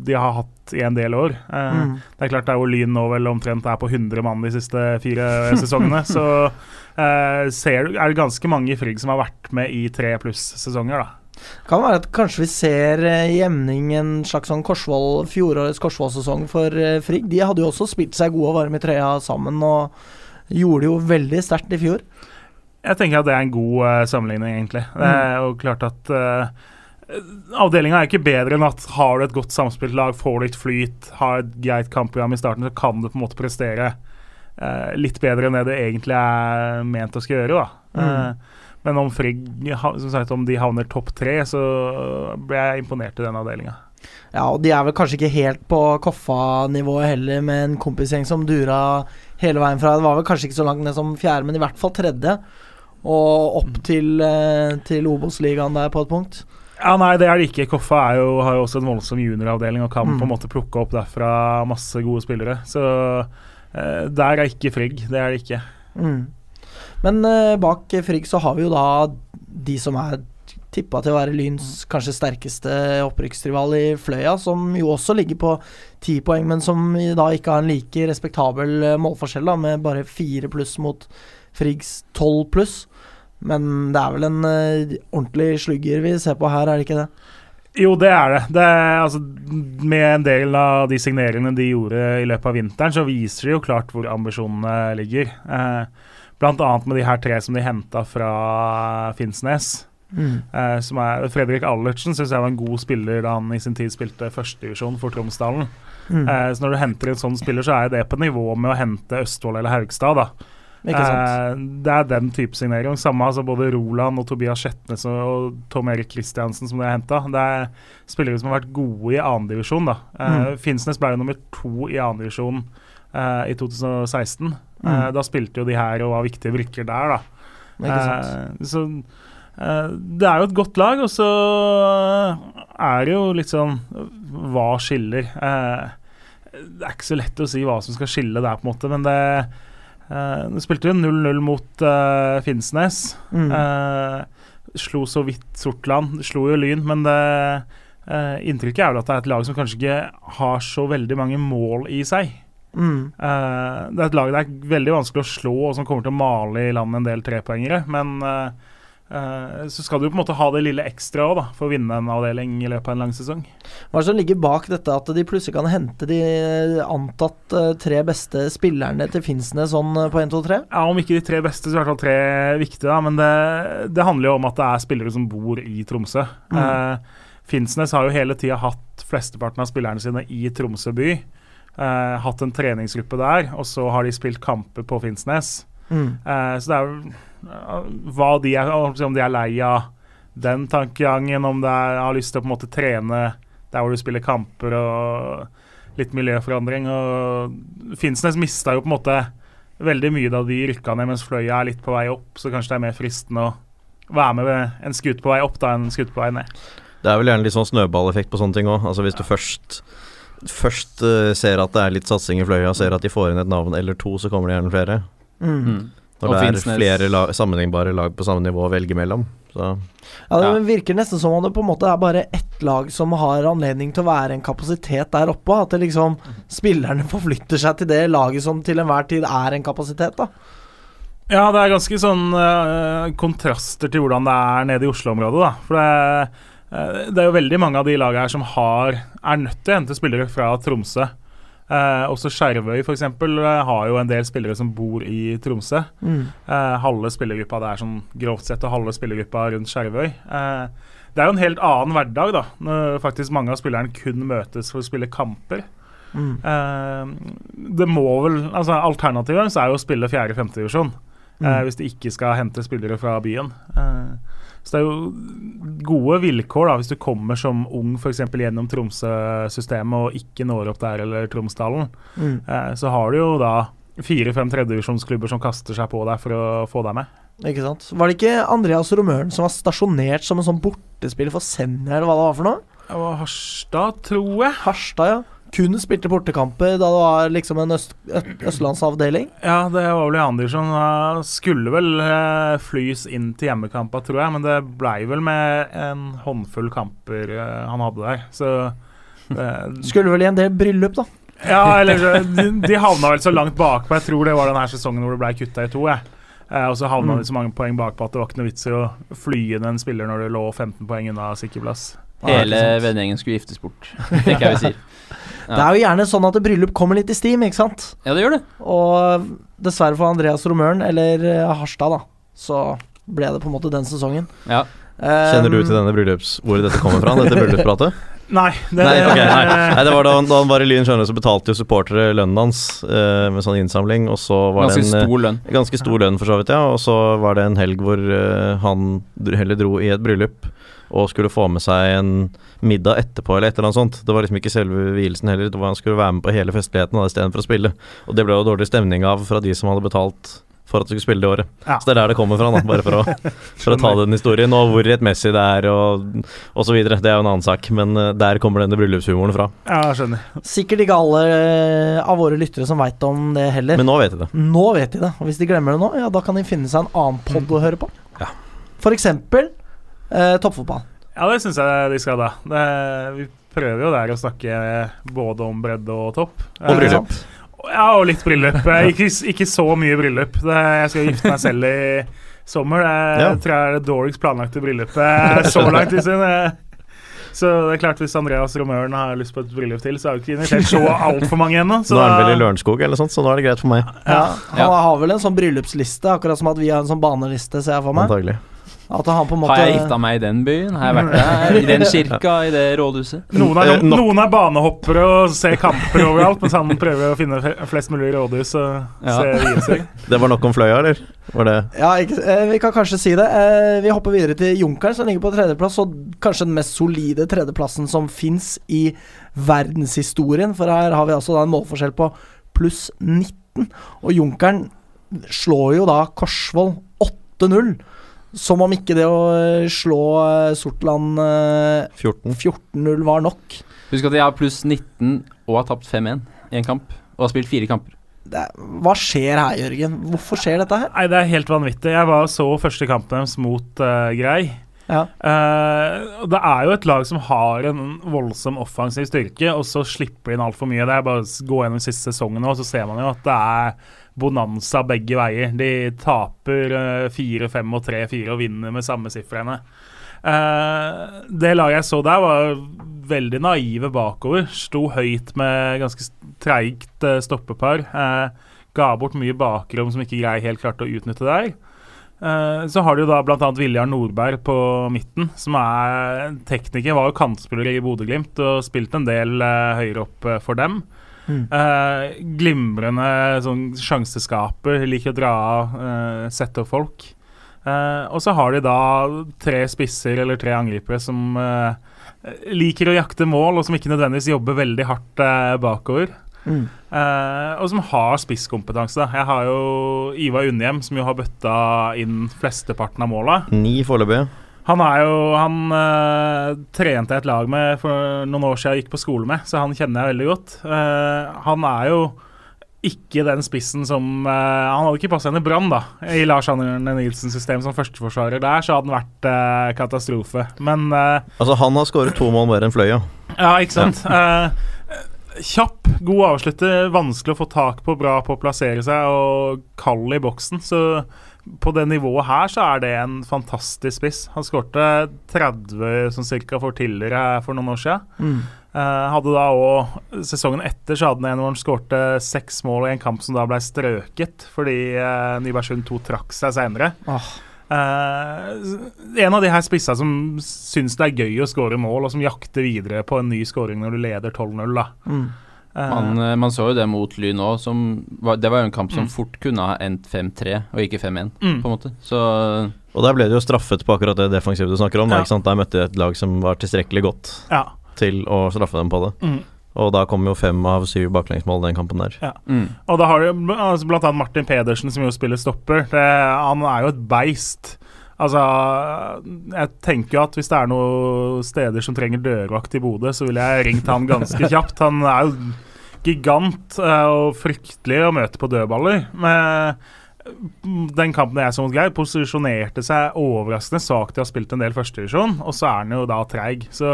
Speaker 4: de har hatt i en del år. Eh,
Speaker 1: Mm.
Speaker 4: Det er klart det er jo Lyn nå vel omtrent er på 100 mann de siste fire sesongene. Så eh, ser, er det ganske mange i Frigg som har vært med i tre pluss-sesonger, da.
Speaker 1: Kan være at kanskje vi ser eh, i emning en slags sånn Korsvoll, fjorårets Korsvoll-sesong for eh, Frigg. De hadde jo også spilt seg gode og varme i trøya sammen, og gjorde det jo veldig sterkt i fjor.
Speaker 4: Jeg tenker at det er en god uh, sammenligning, egentlig. Det er jo klart at uh, Avdelinga er ikke bedre enn at har du et godt samspilt lag, får du litt flyt, har et greit kampprogram i starten, så kan du på en måte prestere uh, litt bedre enn det det egentlig er ment å skal gjøre. da. Eh, men om Frigg som sagt, om de havner topp tre, så ble jeg imponert i den avdelinga.
Speaker 1: Ja, og de er vel kanskje ikke helt på Koffa-nivået heller, med en kompisgjeng som dura hele veien fra Det var vel kanskje ikke så langt ned som fjerde, men i hvert fall tredje. Og opp til, eh, til Obos-ligaen der på et punkt.
Speaker 4: Ja, nei, det er det ikke. Koffa jo, har jo også en voldsom junioravdeling og kan
Speaker 1: Mm.
Speaker 4: på en måte plukke opp derfra masse gode spillere. Så eh, Der er ikke Frigg. Det er det ikke.
Speaker 1: Mm. Men eh, bak Frigg så har vi jo da de som er tippa til å være Lyns kanskje sterkeste opprykkstrival i Fløya, som jo også ligger på ti poeng, men som da ikke har en like respektabel eh, målforskjell, da, med bare fire pluss mot Friggs tolv pluss. Men det er vel en uh, ordentlig slugger vi ser på her, er det ikke det?
Speaker 4: Jo, det er det. det er, altså, med en del av de signeringene de gjorde i løpet av vinteren, så viser de jo klart hvor ambisjonene ligger. Eh, blant annet med de her tre som de henta fra Finnsnes. Eh, som er Fredrik Allertsen syns jeg var en god spiller da han i sin tid spilte førstedivisjon for Tromsdalen.
Speaker 1: Mm.
Speaker 4: Eh, så når du henter en sånn spiller, så er det på nivå med å hente Østfold eller Haugstad. da? Eh, det er den type signering. Samme altså både Roland og Tobias Skjetnes og, Tom Erik Kristiansen som de har henta. Det er spillere som har vært gode i annendivisjon. Eh,
Speaker 1: Mm.
Speaker 4: Finnsnes ble jo nummer to i annendivisjon eh, i 2016.
Speaker 1: Mm.
Speaker 4: Eh, da spilte jo de her og var viktige brikker der, da. Eh, så eh, det er jo et godt lag, og så er det jo litt sånn Hva skiller? Eh, det er ikke så lett å si hva som skal skille der, på en måte, men det Uh, spilte jo 0-0 mot uh, Finnsnes.
Speaker 1: Mm.
Speaker 4: Uh, slo så vidt Sortland. Slo jo Lyn, men det uh, inntrykket er vel at det er et lag som kanskje ikke har så veldig mange mål i seg.
Speaker 1: Mm.
Speaker 4: Det er et lag det er veldig vanskelig å slå, og som kommer til å male i land en del trepoengere. Men eh, så skal du på en måte ha det lille ekstra òg, for å vinne en avdeling i løpet av en lang sesong.
Speaker 1: Hva er det som ligger bak dette at de plutselig kan hente de eh, antatt eh, tre beste spillerne til Finnsnes sånn eh, på 1, 2, 3?
Speaker 4: Ja, Om ikke de tre beste, så i hvert fall tre viktige. Da. Men det, det handler jo om at det er spillere som bor i Tromsø.
Speaker 1: Mm.
Speaker 4: Eh, Finnsnes har jo hele tida hatt flesteparten av spillerne sine i Tromsø by. Eh, hatt en treningsgruppe der, og så har de spilt kamper på Finnsnes.
Speaker 1: Mm.
Speaker 4: Eh, så det er jo eh, hva de er, om de er lei av den tankegangen, om de er, har lyst til å på en måte trene der hvor du spiller kamper og litt miljøforandring. Og Finnsnes mista jo på en måte veldig mye da de rykka ned, mens Fløya er litt på vei opp, så kanskje det er mer fristende å være med ved en skute på vei opp da enn en skute på vei ned.
Speaker 2: Det er vel gjerne litt sånn snøballeffekt på sånne ting òg. Altså hvis du først Først uh, ser at det er litt satsing i Fløya, ser at de får inn et navn eller to, så kommer det gjerne flere.
Speaker 1: Mm.
Speaker 2: Når det er flere lag, sammenlignbare lag på samme nivå å velge mellom. Så
Speaker 1: Ja, det virker nesten som om det på en måte er bare ett lag som har anledning til å være en kapasitet der oppe. At det liksom spillerne forflytter seg til det laget som til enhver tid er en kapasitet, da.
Speaker 4: Ja, det er ganske sånn eh, kontraster til hvordan det er nede i Oslo-området, da. For det, eh, det er jo veldig mange av de lagene her som har, er nødt til å hente spillere fra Tromsø. Eh, også Skjervøy f.eks. har jo en del spillere som bor i Tromsø.
Speaker 1: Mm.
Speaker 4: Eh, halve spillergruppa det er sånn grovt sett, og halve spillergruppa rundt Skjervøy. Eh, det er jo en helt annen hverdag, da, når faktisk mange av spillerne kun møtes for å spille kamper.
Speaker 1: Mm.
Speaker 4: Eh, det må vel altså Alternativet så er jo å spille fjerde-femtedivisjon.
Speaker 1: Mm.
Speaker 4: Eh, hvis de ikke skal hente spillere fra byen. Eh, så det er jo gode vilkår da hvis du kommer som ung f.eks. gjennom Tromsø-systemet og ikke når opp der eller Tromsdalen.
Speaker 1: Mm.
Speaker 4: Eh, så har du jo da fire-fem tredjedivisjonsklubber som kaster seg på deg for å få deg med.
Speaker 1: Ikke sant. Var det ikke Andreas Romøren som var stasjonert som en sånn bortespiller for Senja, eller hva det var for noe?
Speaker 4: Det var Harstad, tror jeg.
Speaker 1: Harstad, ja. Kun spilte bortekamper da det var liksom en øst, østlandsavdeling.
Speaker 4: Ja, det var vel i andre divisjon. Skulle vel eh, flys inn til hjemmekampa, tror jeg, men det blei vel med en håndfull kamper eh, han hadde der. Så det,
Speaker 1: Skulle vel i en del bryllup, da.
Speaker 4: Ja, eller de, de havna vel så langt bakpå. Jeg tror det var denne sesongen hvor det ble kutta i to. Jeg. Eh, og så havna
Speaker 1: Mm.
Speaker 4: de så mange poeng bakpå at det var ikke noe vits i å fly inn en spiller når det lå 15 poeng unna sikker plass.
Speaker 3: Hele vennegjengen skulle giftes bort, tenker jeg vi sier.
Speaker 1: Det er jo gjerne sånn at bryllup kommer litt i stim, ikke sant?
Speaker 3: Ja, det gjør det.
Speaker 1: Og dessverre for Andreas Romøren, eller eh, Harstad, da, så ble det på en måte den sesongen.
Speaker 3: Ja.
Speaker 2: Kjenner du til denne bryllups hvor dette kommer fra? Dette bryllupspratet?
Speaker 4: Nei, det,
Speaker 2: Nei, okay, nei. nei, det var da han, da han var i Lyn, skjønner du, så betalte jo supportere lønnen hans eh, med sånn innsamling, og så var
Speaker 3: Ganske
Speaker 2: det en
Speaker 3: stor lønn.
Speaker 2: Ganske stor lønn, for så vidt, ja. Og så var det en helg hvor eh, han heller dro i et bryllup og skulle få med seg en middag etterpå, eller et eller annet sånt. Det var liksom ikke selve vielsen heller, det var han skulle være med på hele festligheten istedenfor å spille. Og det ble jo dårlig stemning av fra de som hadde betalt for at du skulle spille det året.
Speaker 4: Ja.
Speaker 2: Så det er der det kommer fra, da, bare for å, for å ta den historien. Og hvor rettmessig det er og, og så videre, det er jo en annen sak. Men eh, der kommer denne bryllupshumoren fra.
Speaker 4: Ja, jeg skjønner.
Speaker 1: Sikkert ikke alle eh, av våre lyttere som veit om det heller.
Speaker 2: Men nå vet de det.
Speaker 1: Nå vet de det, og hvis de glemmer det nå, ja, da kan de finne seg en annen pod å høre på.
Speaker 2: Ja.
Speaker 1: For eksempel eh, toppfotball.
Speaker 4: Ja, det syns jeg de skal, da. Det, vi prøver jo der å snakke både om bredde og topp.
Speaker 2: Og bryllup.
Speaker 4: Ja, og litt bryllup. Eh, Ikke, ikke så mye bryllup. Det, jeg skal gifte meg selv i sommer. Det
Speaker 2: Ja.
Speaker 4: tror jeg er det dårligst planlagte bryllupet så langt i sin. eh. Så det er klart hvis Andreas Romøren har lyst på et bryllup til, så har vi ikke invitert så altfor mange ennå.
Speaker 2: Nå er han vel i Lørenskog eller sånt, så nå er det greit for meg.
Speaker 1: Ja, han
Speaker 3: Ja.
Speaker 1: har vel en sånn bryllupsliste, akkurat som at vi har en sånn baneliste, ser jeg for meg.
Speaker 2: Antagelig.
Speaker 1: At han på en måte
Speaker 3: Har jeg gifta meg i den byen? Har jeg vært der? I den kirka? I det rådhuset?
Speaker 4: Noen er,
Speaker 2: Eh,
Speaker 4: noen er banehoppere og ser kamper overalt, mens han prøver å finne flest mulig rådhus og
Speaker 3: Ja.
Speaker 4: se vielser.
Speaker 2: Det var nok om Fløya, eller? Var det
Speaker 1: Ja, ikke, eh, vi kan kanskje si det. Eh, vi hopper videre til Junkeren, som ligger på tredjeplass, og kanskje den mest solide tredjeplassen som fins i verdenshistorien. For her har vi altså da en målforskjell på pluss 19. Og Junkeren slår jo da Korsvoll 8-0. Som om ikke det å eh, slå eh, Sortland eh,
Speaker 2: 14?
Speaker 1: 14-0 var nok.
Speaker 3: Husk at jeg har pluss 19 og har tapt 5-1 i en kamp. Og har spilt fire kamper.
Speaker 1: Det, hva skjer her, Jørgen? Hvorfor skjer dette her?
Speaker 4: Nei, det er helt vanvittig. Jeg var så første kampen deres mot uh, Grei.
Speaker 1: Ja.
Speaker 4: Uh, det er jo et lag som har en voldsom offensiv styrke, og så slipper de inn altfor mye. Det er bare å gå gjennom siste sesongen nå, så ser man jo at det er bonanza begge veier. De taper eh, 4-5 og 3-4 og vinner med samme sifrene. Uh, det laget jeg så der, var veldig naive bakover. Sto høyt med ganske treigt uh, stoppepar. Uh, ga bort mye bakrom som ikke Grei helt klarte å utnytte der. Eh, Så har du da bl.a. Viljar Nordberg på midten, som er tekniker. Var jo kantspiller i Bodø-Glimt og spilte en del eh, høyere opp eh, for dem.
Speaker 1: Mm.
Speaker 4: Eh, glimrende sånn sjanseskaper, liker å dra av, eh, sette opp folk. Eh, og så har de da tre spisser eller tre angripere som eh, liker å jakte mål, og som ikke nødvendigvis jobber veldig hardt eh, bakover.
Speaker 1: Mm.
Speaker 4: Eh, og som har spisskompetanse. Jeg har jo Ivar Unnhjem, som jo har bøtta inn flesteparten av måla.
Speaker 2: Ni foreløpig.
Speaker 4: Han er jo Han uh, trente jeg et lag med for noen år siden jeg gikk på skole med, så han kjenner jeg veldig godt. Uh, han er jo ikke den spissen som uh, Han hadde ikke passa inn i Brann, da. I Lars Arne Nilsens system som førsteforsvarer der, så hadde han vært uh, katastrofe. Men uh,
Speaker 2: Altså, han har skåret to mål mer enn Fløya.
Speaker 4: ja, ikke sant. Eh, kjapp, god avslutter, vanskelig å få tak på, bra på å plassere seg og kald i boksen. Så på det nivået her så er det en fantastisk spiss. Han skårte 30 sånn cirka for tidligere for noen år siden.
Speaker 1: Mm.
Speaker 4: Uh, hadde da også, Sesongen etter så hadde han en hvor han skårte seks mål i en kamp som da ble strøket fordi uh, Nybergsund 2 trakk seg senere.
Speaker 1: Oh.
Speaker 4: Uh, en av de her spissa som syns det er gøy å skåre mål, og som jakter videre på en ny skåring når du leder 12-0. da.
Speaker 1: Mm.
Speaker 4: Eh,
Speaker 3: Man, eh, man så jo det mot Lyn òg, Det var jo en kamp som
Speaker 4: Mm.
Speaker 3: fort kunne ha endt 5-3, og ikke 5-1,
Speaker 4: mm.
Speaker 3: på en måte. Så
Speaker 2: Og der ble det jo straffet på akkurat det defensive du snakker om. Da,
Speaker 4: Ja.
Speaker 2: ikke sant? Der møtte de et lag som var tilstrekkelig godt
Speaker 4: Ja.
Speaker 2: til å straffe dem på det.
Speaker 4: Mm.
Speaker 2: Og da kom jo fem av syv baklengsmål den kampen der.
Speaker 3: mm.
Speaker 4: Og da har du altså, blant annet Martin Pedersen, som jo spiller stopper. Det, han er jo et beist. Altså, jeg tenker jo at hvis det er noen steder som trenger dørvakt i Bodø, så ville jeg ringt han ganske kjapt. Han er jo gigant eh, og fryktelig å møte på dødballer. Men den kampen jeg så mot Geir, posisjonerte seg overraskende svakt til å ha spilt en del førstedivisjon, og så er han jo da treig. Så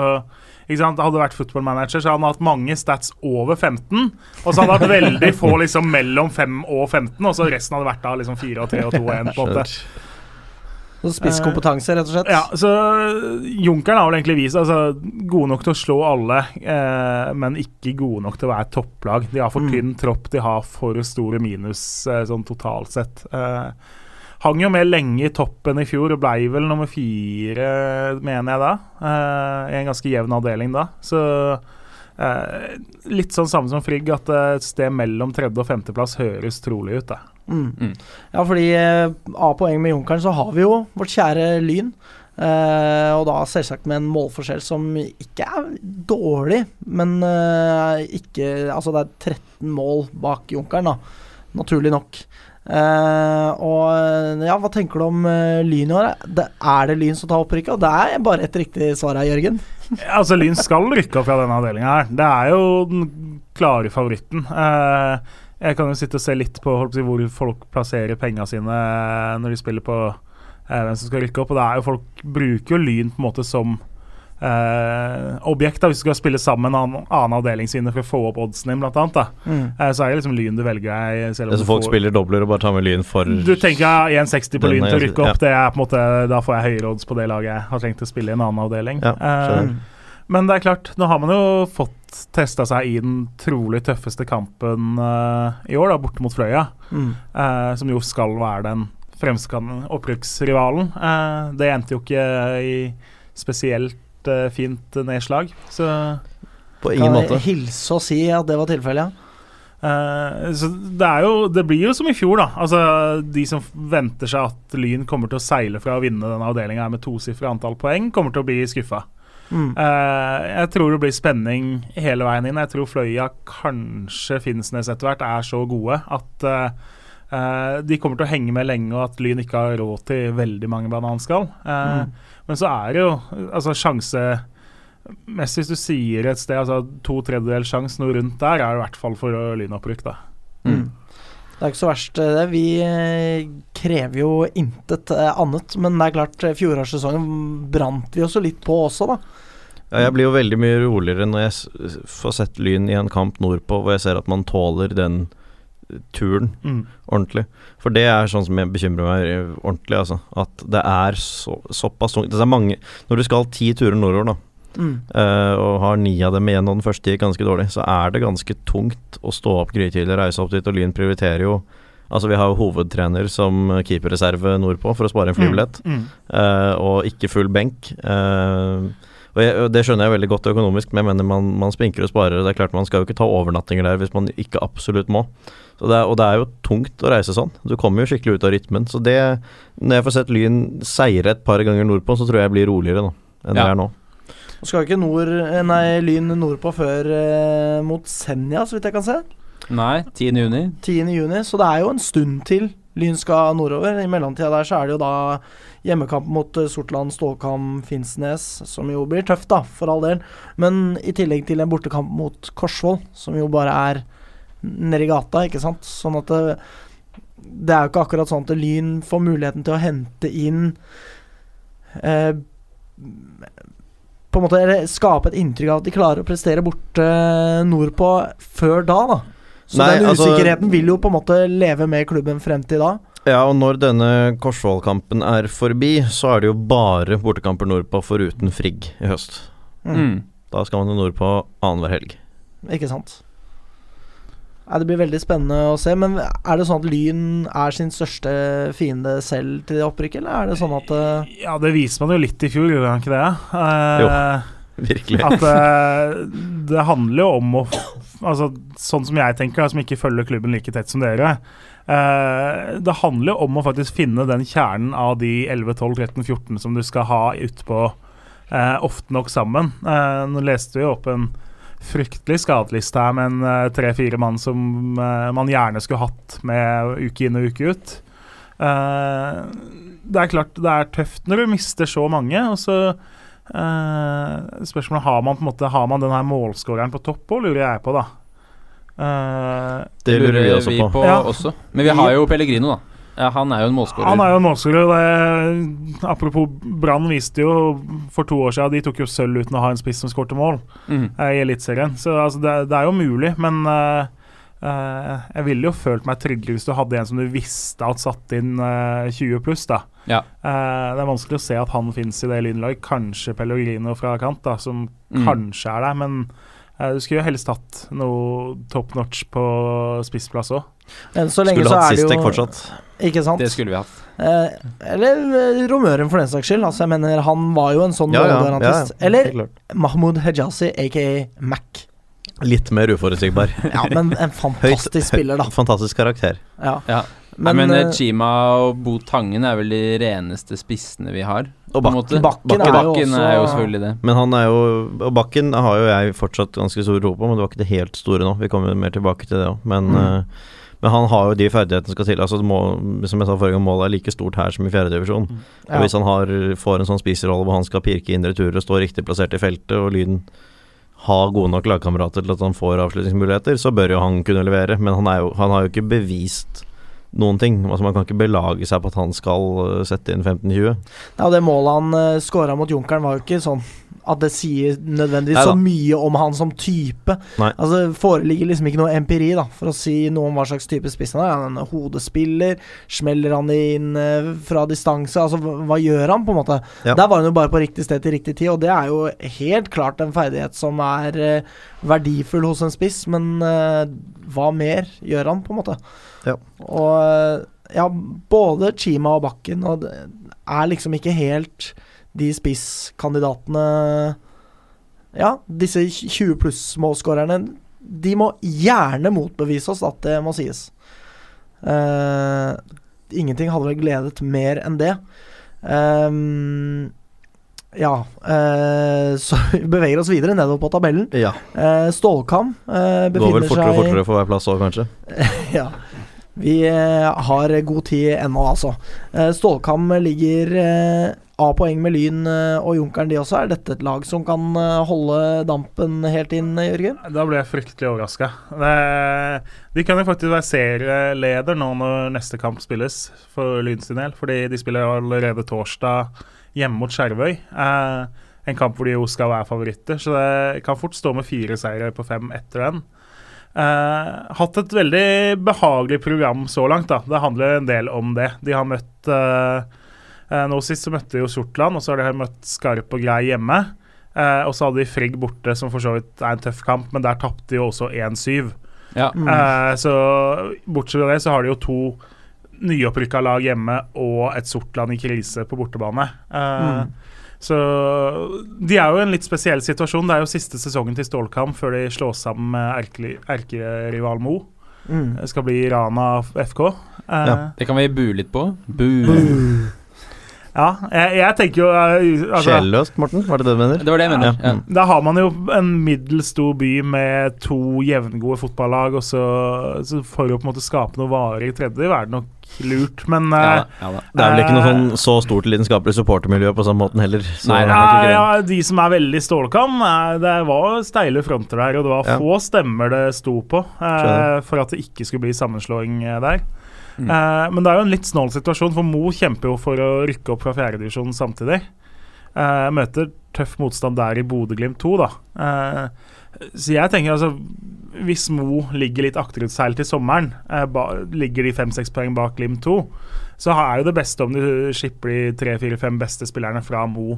Speaker 4: ikke sant? Hadde vært footballmanager, så hadde han hatt mange stats over 15. Og så hadde han hatt veldig få liksom mellom 5 og 15, og så resten hadde vært da liksom 4 og 3 og 2 og 1. på en måte.
Speaker 1: Så spisskompetanse, rett og slett.
Speaker 4: Ja, så Junkeren har vel egentlig vist altså, gode nok til å slå alle, eh, men ikke gode nok til å være topplag. De har for
Speaker 1: Mm.
Speaker 4: tynn tropp, de har for store minus eh, sånn totalt sett. Eh, hang jo med lenge i toppen i fjor og blei vel nummer fire, mener jeg da. Eh, I en ganske jevn avdeling da. Så eh, litt sånn samme som Frigg, at et sted mellom tredje- og femteplass høres trolig ut. da.
Speaker 1: Mm.
Speaker 3: Mm.
Speaker 1: Ja, fordi eh, av poeng med Junkeren så har vi jo vårt kjære Lyn. Eh, og da selvsagt med en målforskjell som ikke er dårlig, men eh, ikke Altså det er 13 mål bak Junkeren, da. Naturlig nok. Eh, og ja, hva tenker du om eh, Lyn i år? Er det Lyn som tar opprykket? Og det er bare et riktig svar her, Jørgen.
Speaker 4: Altså, Lyn skal rykke opp fra denne avdelinga her. Det er jo den klare favoritten. Eh, jeg kan jo sitte og se litt på hvor folk plasserer penga sine eh, når de spiller på eh, hvem som skal rykke opp. Og det er jo folk bruker jo Lyn på en måte som eh, objekt. da Hvis du skal spille sammen med en annen, avdeling sine for å få opp oddsen din, blant annet. Da.
Speaker 1: Mm.
Speaker 4: Eh, så er det liksom Lyn du velger deg. Selv om
Speaker 2: Altså
Speaker 4: du
Speaker 2: folk
Speaker 4: får-
Speaker 2: spiller dobler og bare tar med Lyn for
Speaker 4: du tenker 1,60 på Lyn til å rykke opp. Det er på en måte Da får jeg høyere odds på det laget jeg har tenkt å spille i en annen avdeling.
Speaker 2: Ja,
Speaker 4: Eh. Men det er klart, nå har man jo fått testa seg i den trolig tøffeste kampen uh, i år, da, borte mot Fløya.
Speaker 1: Mm.
Speaker 4: Uh, som jo skal være den fremskane opprykksrivalen. Uh, det endte jo ikke i spesielt fint nedslag, så
Speaker 2: På ingen
Speaker 1: Kan
Speaker 2: måte.
Speaker 1: jeg hilse og si at det var tilfellet, ja.
Speaker 4: Uh, så det er jo Det blir jo som i fjor, da. Altså De som venter seg at Lyn kommer til å seile fra å vinne denne avdelinga med tosifra antall poeng, kommer til å bli skuffa.
Speaker 1: Mm.
Speaker 4: Eh, jeg tror det blir spenning hele veien inn. Jeg tror Fløya, kanskje Finnsnes etter hvert, er så gode at eh, eh, de kommer til å henge med lenge, og at Lyn ikke har råd til veldig mange bananskall. Eh,
Speaker 1: Mm.
Speaker 4: Men så er det jo altså sjanse Mest hvis du sier et sted altså to tredjedels sjanse, noe rundt der, er det i hvert fall for lynopprykk, da.
Speaker 1: Mm. Det er ikke så verst, eh, det. Vi eh, krever jo intet eh, annet. Men det er klart, fjorårssesongen brant vi jo litt på også, da.
Speaker 2: Ja, jeg blir jo veldig mye roligere når jeg får sett Lyn i en kamp nordpå hvor jeg ser at man tåler den turen
Speaker 4: Mm.
Speaker 2: ordentlig. For det er sånn som jeg bekymrer meg ordentlig, altså. At det er så, såpass tungt. Det er mange Når du skal ti turer nordover, da,
Speaker 1: Mm.
Speaker 2: eh, og har ni av dem igjen, og den første gikk ganske dårlig, så er det ganske tungt å stå opp grytidlig, reise opp dit, og Lyn prioriterer jo Altså, vi har jo hovedtrener som keeperreserve nordpå for å spare en flybillett,
Speaker 4: Mm.
Speaker 2: eh, og ikke full benk. Uh, og, jeg, og Det skjønner jeg veldig godt økonomisk, men jeg mener man, man spinker og sparer. Det er klart Man skal jo ikke ta overnattinger der hvis man ikke absolutt må. Så det er, og det er jo tungt å reise sånn. Du kommer jo skikkelig ut av rytmen. Så det Når jeg får sett Lyn seire et par ganger nordpå, så tror jeg jeg blir roligere nå enn
Speaker 3: Ja.
Speaker 2: det er nå.
Speaker 1: Nå skal ikke nord, eh, nei, Lyn nordpå før eh, mot Senja, så vidt jeg kan se.
Speaker 3: Nei, 10. juni.
Speaker 1: 10. juni, så det er jo en stund til Lyn skal nordover. I mellomtida der så er det jo da hjemmekamp mot eh, Sortland, Stålkam, Finnsnes, som jo blir tøft, da, for all del. Men i tillegg til en bortekamp mot Korsvoll, som jo bare er nedi gata, ikke sant. Sånn at det, det er jo ikke akkurat sånn at Lyn får muligheten til å hente inn eh, På en måte skape et inntrykk av at de klarer å prestere borte nordpå før da, da. Så
Speaker 2: Nei,
Speaker 1: den
Speaker 2: altså-
Speaker 1: usikkerheten vil jo på en måte leve med klubben frem til da.
Speaker 2: Ja, og når denne Korsvoll-kampen er forbi, så er det jo bare bortekamper nordpå foruten Frigg i høst.
Speaker 3: Mm.
Speaker 2: Da skal man jo nordpå annenhver helg.
Speaker 1: Ikke sant. Nei, det blir veldig spennende å se. Men er det sånn at Lyn er sin største fiende selv til det opprykket, eller er det sånn at uh...
Speaker 4: Ja, det viser man jo litt i fjor, gjorde man ikke det? Eh,
Speaker 2: Virkelig.
Speaker 4: At uh, det handler jo om å Altså, sånn som jeg tenker, som ikke følger klubben like tett som dere. eh, det handler jo om å faktisk finne den kjernen av de 11, 12, 13, 14 som du skal ha utpå uh, ofte nok sammen. Nå leste vi jo opp en fryktelig skadeliste her med en eh, tre-fire mann som eh, man gjerne skulle hatt med uke inn og uke ut. Eh, det er klart det er tøft når du mister så mange, og så Uh, spørsmålet har man på en måte Har man den her målskåreren på topp òg, lurer jeg på, da. Eh,
Speaker 2: Det lurer vi også på.
Speaker 4: Ja.
Speaker 3: også. Men vi har jo Pellegrino, da. Ja, han er jo en målskårer.
Speaker 4: han er jo en målskårer. Apropos Brann viste jo for to år siden De tok jo sølv uten å ha en spiss som skårte mål eh, i Eliteserien. Så altså, det, det er jo mulig, men uh, uh, jeg ville jo følt meg tryggere hvis du hadde en som du visste at satt inn uh, 20 pluss, da.
Speaker 3: Ja.
Speaker 4: Det er vanskelig å se at han fins i det lynlaget. Kanskje Pellegrino fra kant, da, som
Speaker 3: Mm.
Speaker 4: kanskje er der, men du skulle jo helst hatt noe top notch på spissplass òg.
Speaker 1: Enn så lenge
Speaker 2: Skulle
Speaker 1: så
Speaker 2: hatt
Speaker 1: er det
Speaker 2: Sistek fortsatt.
Speaker 1: Ikke sant?
Speaker 3: Det skulle vi hatt.
Speaker 1: Eh, eller eh, Romøren, for den saks skyld. Altså, jeg mener, han var jo en sånn
Speaker 2: Ja, ja,
Speaker 1: målgarantist.
Speaker 2: ja,
Speaker 1: Eller
Speaker 2: helt klart.
Speaker 1: Mahmoud Hejazi, aka Mac.
Speaker 2: Litt mer uforutsigbar.
Speaker 1: Ja, men en fantastisk spiller, da.
Speaker 2: Fantastisk karakter.
Speaker 1: Ja.
Speaker 3: Ja.
Speaker 1: Men,
Speaker 3: Men, men
Speaker 1: eh,
Speaker 3: Chima og Bo Tangen er vel de reneste spissene vi har.
Speaker 2: Og
Speaker 3: på en
Speaker 2: Bakken.
Speaker 3: måte.
Speaker 1: Bakken er jo
Speaker 3: Bakken
Speaker 1: også-
Speaker 3: er jo selvfølgelig det.
Speaker 2: Men han er jo Og Bakken har jo jeg fortsatt ganske stor tro på, men det var ikke det helt store nå. Vi kommer mer tilbake til det òg. Men,
Speaker 1: Mm.
Speaker 2: eh, Men han har jo de ferdighetene som skal til. Altså, må, som jeg sa forrige gang, målet er like stort her som i fjerdedivisjon. Og
Speaker 1: Ja.
Speaker 2: hvis han har, får en sånn spisrolle hvor han skal pirke inn returer og stå riktig plassert i feltet, og Lyden har gode nok lagkamerater til at han får avslutningsmuligheter, så bør jo han kunne levere. Men han, jo, han har jo ikke bevist noen ting. Altså Man kan ikke belage seg på at han skal øh, sette inn 15-20.
Speaker 1: Ja, og det målet han uh, skåra mot Junkeren, var jo ikke sånn at det sier nødvendigvis
Speaker 2: Neida.
Speaker 1: så mye om han som type.
Speaker 2: Nei.
Speaker 1: Altså Det foreligger liksom ikke noe empiri da for å si noe om hva slags type spiss han er. Er han en hodespiller? Smeller han inn eh, fra distanse? Altså hva, gjør han, på en måte?
Speaker 2: Ja.
Speaker 1: Der var han jo bare på riktig sted til riktig tid, og det er jo helt klart en ferdighet som er eh, verdifull hos en spiss, men eh, hva mer gjør han, på en måte?
Speaker 2: Ja.
Speaker 1: Og ja, både Chima og Bakken og det er liksom ikke helt de spisskandidatene Ja, disse 20 pluss-målskårerne De må gjerne motbevise oss at det må sies. Uh, ingenting hadde vel gledet mer enn det. Um, ja eh, Så vi beveger oss videre nedover på tabellen.
Speaker 2: Ja.
Speaker 1: Eh, Stålkam eh,
Speaker 2: seg går vel fortere og fortere for hver plass òg, kanskje.
Speaker 1: ja. Vi eh, har god tid ennå, altså. Eh, Stålkam ligger av A-poeng med Lyn eh, og Junkeren, de også. Er dette et lag som kan eh, holde dampen helt inn, Jørgen?
Speaker 4: Da ble jeg fryktelig overraska. De kan jo faktisk være serieleder nå når neste kamp spilles, for Lyns sin del. Fordi de spiller allerede torsdag hjemme mot Skjervøy. Eh, en kamp hvor de jo skal være favoritter, så det kan fort stå med fire seire på fem etter den. Eh, hatt et veldig behagelig program så langt. da. Det handler en del om det. De har møtt eh, eh, Nå sist så møtte de jo Sortland, og så har de møtt Skarp og Grei hjemme. Eh, og så hadde de Frigg borte, som for så vidt er en tøff kamp, men der tapte de jo også 1-7.
Speaker 3: Ja.
Speaker 1: Mm.
Speaker 4: Eh, så bortsett fra det, så har de jo to nyopprykka lag hjemme og et Sortland i krise på bortebane. Eh,
Speaker 1: Mm.
Speaker 4: Så de er jo i en litt spesiell situasjon. Det er jo siste sesongen til Stålkamp før de slås sammen med erkerival Mo.
Speaker 1: Mm.
Speaker 4: Det skal bli Rana FK. Eh,
Speaker 2: Ja.
Speaker 3: Det kan vi bue litt på. Bu.
Speaker 4: Ja, jeg, jeg tenker jo eh, altså,
Speaker 2: Sjelløst, Morten? Var det det du mener?
Speaker 3: Det var det jeg mener.
Speaker 2: Ja.
Speaker 3: Ja.
Speaker 4: Da har man jo en middels stor by med to jevngode fotballag, og så, så for å på en måte skape noe varig i tredje er det nok lurt, men
Speaker 3: Ja,
Speaker 4: eh,
Speaker 3: ja.
Speaker 2: Det er vel ikke noe
Speaker 4: Eh,
Speaker 2: sånn så stort lidenskapelig supportermiljø på samme måten heller. Så
Speaker 3: Nei,
Speaker 4: ja, De som er veldig stålkam, det var steile fronter der, og det var
Speaker 2: Ja.
Speaker 4: få stemmer det sto på eh, for at det ikke skulle bli sammenslåing der.
Speaker 3: Mm.
Speaker 4: Eh, men det er jo en litt snål situasjon, for Mo kjemper jo for å rykke opp fra fjerdedivisjon samtidig. Eh, møter tøff motstand der i Bodø-Glimt 2, da. Eh, så jeg tenker altså Hvis Mo ligger litt akterutseilt til sommeren, ba, ligger de fem-seks poeng bak Glimt 2, så er jo det beste om du skipper de tre-fire-fem beste spillerne fra Mo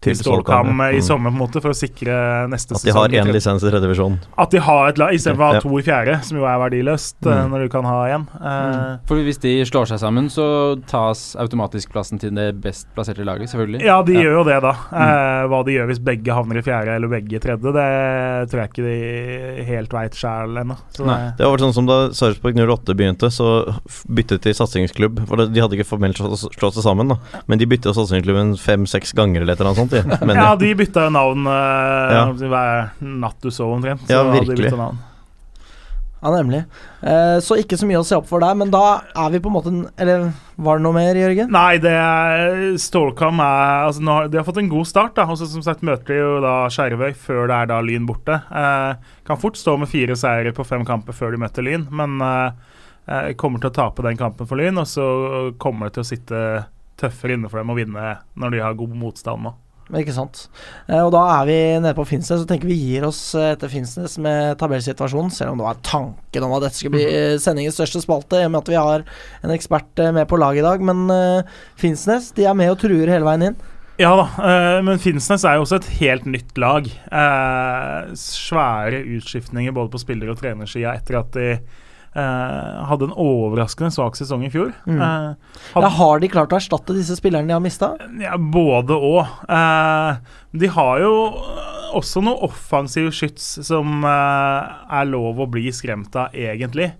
Speaker 4: til Stålkam
Speaker 2: Stålkam,
Speaker 4: i
Speaker 2: Mm.
Speaker 4: sommer, på en måte, for å sikre neste
Speaker 2: At de har
Speaker 4: sesong.
Speaker 2: én lisens i tredje divisjon.
Speaker 4: At de har et lag istedenfor å ha
Speaker 2: Ja.
Speaker 4: to i fjerde, som jo er verdiløst eh,
Speaker 2: Mm.
Speaker 4: når du kan ha én. Mm.
Speaker 3: For hvis de slår seg sammen, så tas automatisk plassen til det best plasserte laget, selvfølgelig.
Speaker 4: Ja, de
Speaker 3: Ja.
Speaker 4: gjør jo det, da. Mm. hva de gjør hvis begge havner i fjerde eller begge i tredje, det tror jeg ikke de helt veit sjæl ennå. Det-
Speaker 2: Det var sånn som Da Sarpsborg 08 begynte, så byttet de satsingsklubb. For De hadde ikke formelt slått, slått seg sammen, da men de bytta satsingsklubben fem-seks ganger eller et eller annet sånt. De. Men,
Speaker 4: ja, de bytta jo navn eh,
Speaker 2: Ja.
Speaker 4: hver natt du sov, omtrent. Så
Speaker 2: Ja,
Speaker 4: hadde de
Speaker 2: virkelig.
Speaker 1: Ja, nemlig. Eh, så ikke så mye å se opp for der, men da er vi på en måte Eller var det noe mer, Jørgen?
Speaker 4: Nei, det er Stålkam er altså, nå, har- De har fått en god start. da Og så Som sagt møter de jo da Skjervøy før det er da Lyn borte. Eh, kan fort stå med fire seire på fem kamper før de møter Lyn, men eh, eh, kommer til å tape den kampen for Lyn. Og så kommer det til å sitte tøffere inne for dem å vinne når de har god motstand nå.
Speaker 1: Ikke sant. Eh, og da er vi nede på Finnsnes, og tenker vi gir oss eh, etter Finnsnes med tabellsituasjonen, selv om det var tanken om at dette skulle bli eh, sendingens største spalte, i og med at vi har en ekspert med på laget i dag. Men eh, Finnsnes de er med og truer hele veien inn.
Speaker 4: Ja da, men Finnsnes er jo også et helt nytt lag. Svære utskiftninger både på spiller- og trenersida etter at de hadde en overraskende svak sesong i fjor.
Speaker 1: Mm.
Speaker 4: Eh,
Speaker 1: Ja, har de klart å erstatte disse spillerne de har mista?
Speaker 4: Ja, både og. Eh, de har jo også noe offensiv skyts som eh, er lov å bli skremt av, egentlig.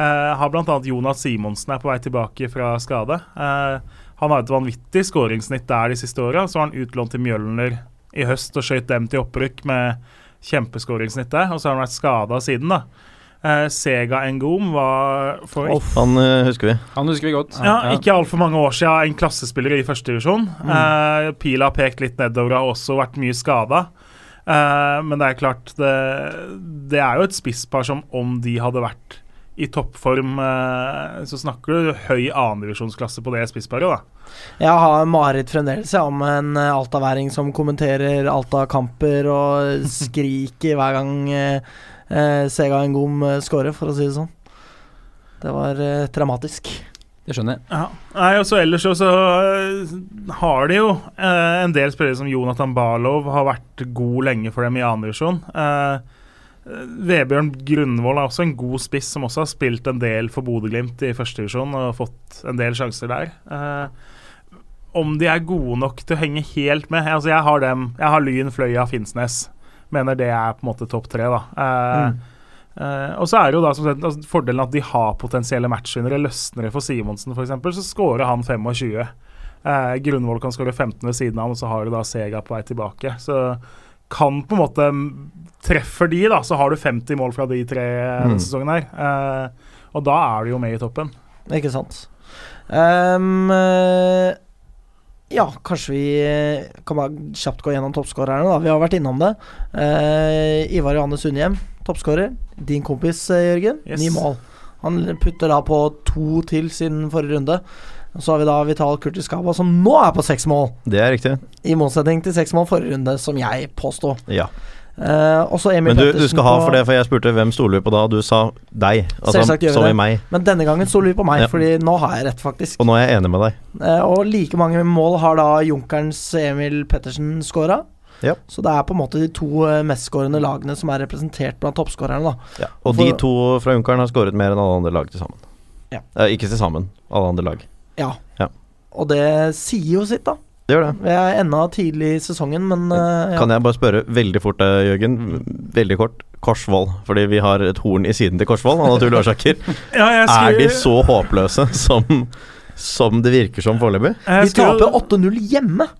Speaker 4: Eh, har bl.a. Jonas Simonsen er på vei tilbake fra skade. Eh, han har et vanvittig skåringssnitt der de siste åra. Så har han utlånt til Mjølner i høst og skøyt dem til opprykk med kjempeskåringssnitt der. Og så har han vært skada siden, da. Eh, Sega Engom var for
Speaker 1: Uff.
Speaker 2: Han eh, husker vi.
Speaker 3: Han husker vi godt.
Speaker 4: ja, ikke altfor mange år siden en klassespiller i førstedivisjon.
Speaker 1: Mm.
Speaker 4: Uh, Pila har pekt litt nedover, har også vært mye skada. men det er klart, det, det er jo et spisspar som om de hadde vært i toppform, eh, så snakker du høy annendivisjonsklasse på det spissparet, da.
Speaker 1: Jeg har mareritt fremdeles ja, om en uh, altaværing som kommenterer Alta-kamper og skriker hver gang uh, Sega en god skåre, for å si det sånn. Det var eh, traumatisk.
Speaker 3: Det skjønner jeg.
Speaker 4: Ja. Nei, og så ellers så, så øh, har de jo øh, en del spillere som Jonathan Barlow har vært god lenge for dem i andre divisjon. Uh, Vebjørn Grunvoll er også en god spiss som også har spilt en del for Bodø-Glimt i første divisjon og fått en del sjanser der. Uh, om de er gode nok til å henge helt med Altså Jeg har dem, jeg har Lyn, Fløya, Finnsnes. Mener det er på en måte topp tre. da uh,
Speaker 1: Mm.
Speaker 4: Uh, og så er det jo da som sagt, altså, fordelen at de har potensielle matchvinnere. Løsner det for Simonsen f.eks., så scorer han 25. Uh, Grunvoll kan skåre 15 ved siden av ham, og så har du da Sega på vei tilbake. Så kan på en måte Treffer de, da, så har du 50 mål fra de tre
Speaker 2: Mm.
Speaker 4: denne sesongen her. Uh, og da er du jo med i toppen.
Speaker 1: Ikke sant. Um, eh, ja, kanskje vi eh, kan bare kjapt gå gjennom toppskårerne. da. Vi har vært innom det. Eh, Ivar Johanne Sundhjem, toppskårer. Din kompis, eh, Jørgen.
Speaker 4: Yes.
Speaker 1: Ni mål. Han putter da på to til siden forrige runde. Så har vi da Vital Kurtis Kaba, som nå er på seks mål.
Speaker 2: Det er riktig.
Speaker 1: I motsetning til seks mål forrige runde, som jeg påsto.
Speaker 2: Ja.
Speaker 1: Emil
Speaker 2: Men du, du skal ha for det, for jeg spurte hvem stoler vi på da, og du sa deg. Altså,
Speaker 1: Selvsagt gjør vi det.
Speaker 2: meg.
Speaker 1: Men denne gangen stoler vi på meg,
Speaker 2: Ja.
Speaker 1: Fordi nå har jeg rett, faktisk.
Speaker 2: Og nå er jeg enig med deg.
Speaker 1: Uh, og like mange mål har da Junkerens Emil Pettersen scora.
Speaker 2: Ja.
Speaker 1: Så det er på en måte de to eh, mestskårende lagene som er representert blant toppskårerne. Ja.
Speaker 2: Og
Speaker 1: For-
Speaker 2: de to fra Junkeren har skåret mer enn alle andre lag til sammen.
Speaker 1: Ja.
Speaker 2: Eh, ikke til sammen, alle andre lag.
Speaker 1: Ja.
Speaker 2: Ja.
Speaker 1: Og det sier jo sitt, da.
Speaker 2: Det gjør det.
Speaker 1: Vi er ennå tidlig i sesongen, men uh, ja.
Speaker 2: Kan jeg bare spørre veldig fort, eh, Jørgen? Veldig kort. Korsvoll, fordi vi har et horn i siden til Korsvoll av naturlige årsaker.
Speaker 4: Ja, skal...
Speaker 2: Er de så håpløse som, som det virker som foreløpig?
Speaker 4: Vi
Speaker 1: taper 8-0 hjemme.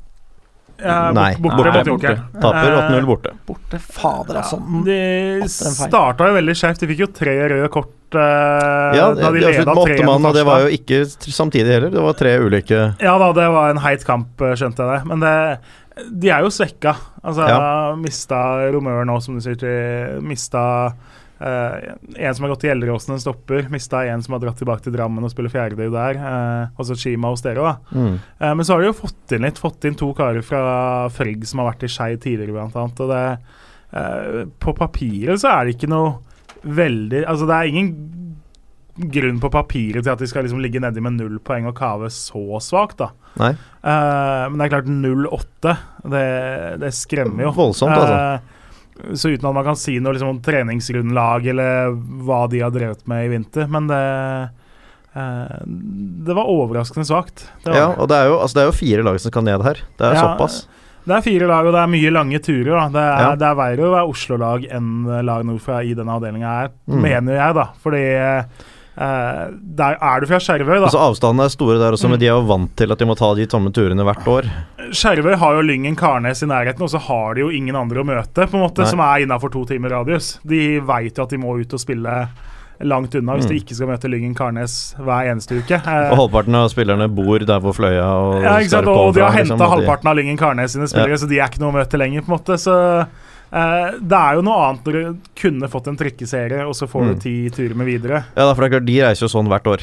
Speaker 2: Nei.
Speaker 4: Borte,
Speaker 3: Nei,
Speaker 4: borte.
Speaker 2: Taper
Speaker 4: Eh,
Speaker 2: 8-0 borte.
Speaker 1: Borte. Fader, altså.
Speaker 4: Ja, de starta jo veldig skjevt. De fikk jo tre røde kort uh,
Speaker 2: Ja,
Speaker 4: da de
Speaker 2: de
Speaker 4: leda
Speaker 2: slutt med
Speaker 4: 3-1
Speaker 2: åtte mann, og det var jo ikke samtidig heller. Det var tre ulike
Speaker 4: Ja da, det var en heit kamp, eh, skjønte jeg det. Men det, de er jo svekka. Altså,
Speaker 2: Ja.
Speaker 4: Mista Romør nå, som du sier til Mista eh, en som har gått til Gjelleråsen, en stopper. Mista en som har dratt tilbake til Drammen og spiller fjerdediv der. Uh, også Chima hos dere, da.
Speaker 2: mm.
Speaker 4: Uh, men så har de jo fått inn litt. Fått inn to karer fra Frigg som har vært i Skei tidligere, blant annet. Og det, uh, på papiret så er det ikke noe veldig Altså, det er ingen grunn på papiret til at de skal liksom ligge nedi med null poeng og kave så svakt, da.
Speaker 2: Nei.
Speaker 4: Eh, men det er klart 0-8, det, det skremmer jo.
Speaker 2: Voldsomt, altså.
Speaker 4: Eh, så uten at man kan si noe liksom, om treningsgrunnlag eller hva de har drevet med i vinter. Men det eh, Det var overraskende svakt.
Speaker 2: Ja, og det er, jo, altså det er jo fire lag som skal ned her. Det er
Speaker 4: Ja,
Speaker 2: såpass.
Speaker 4: Det er fire lag, og det er mye lange turer. Da. Det, er,
Speaker 2: Ja.
Speaker 4: det er verre å være Oslo-lag enn lag nordfra i denne avdelinga her,
Speaker 2: Mm.
Speaker 4: mener jeg, da. Fordi eh, der er du fra Skjervøy, da.
Speaker 2: Altså Avstandene er store der også,
Speaker 4: Mm.
Speaker 2: men de er jo vant til at de må ta de tomme turene hvert år.
Speaker 4: Skjervøy har jo Lyngen Karnes i nærheten, og så har de jo ingen andre å møte, på en måte,
Speaker 2: Nei.
Speaker 4: som er innafor to timer radius. De veit jo at de må ut og spille langt unna hvis
Speaker 2: Mm.
Speaker 4: de ikke skal møte Lyngen Karnes hver eneste uke. Eh,
Speaker 2: Og halvparten av spillerne bor der hvor Fløya og
Speaker 4: ja?
Speaker 2: Skarp
Speaker 4: Og de har henta
Speaker 2: liksom,
Speaker 4: halvparten av Lyngen Karnes sine spillere, så de er ikke noe å møte lenger, på en måte. Så eh, det er jo noe annet når du kunne fått en trikkeserie, og så får
Speaker 2: Mm.
Speaker 4: du ti turer med videre.
Speaker 2: Ja, da, for det er klart, de reiser jo sånn hvert år.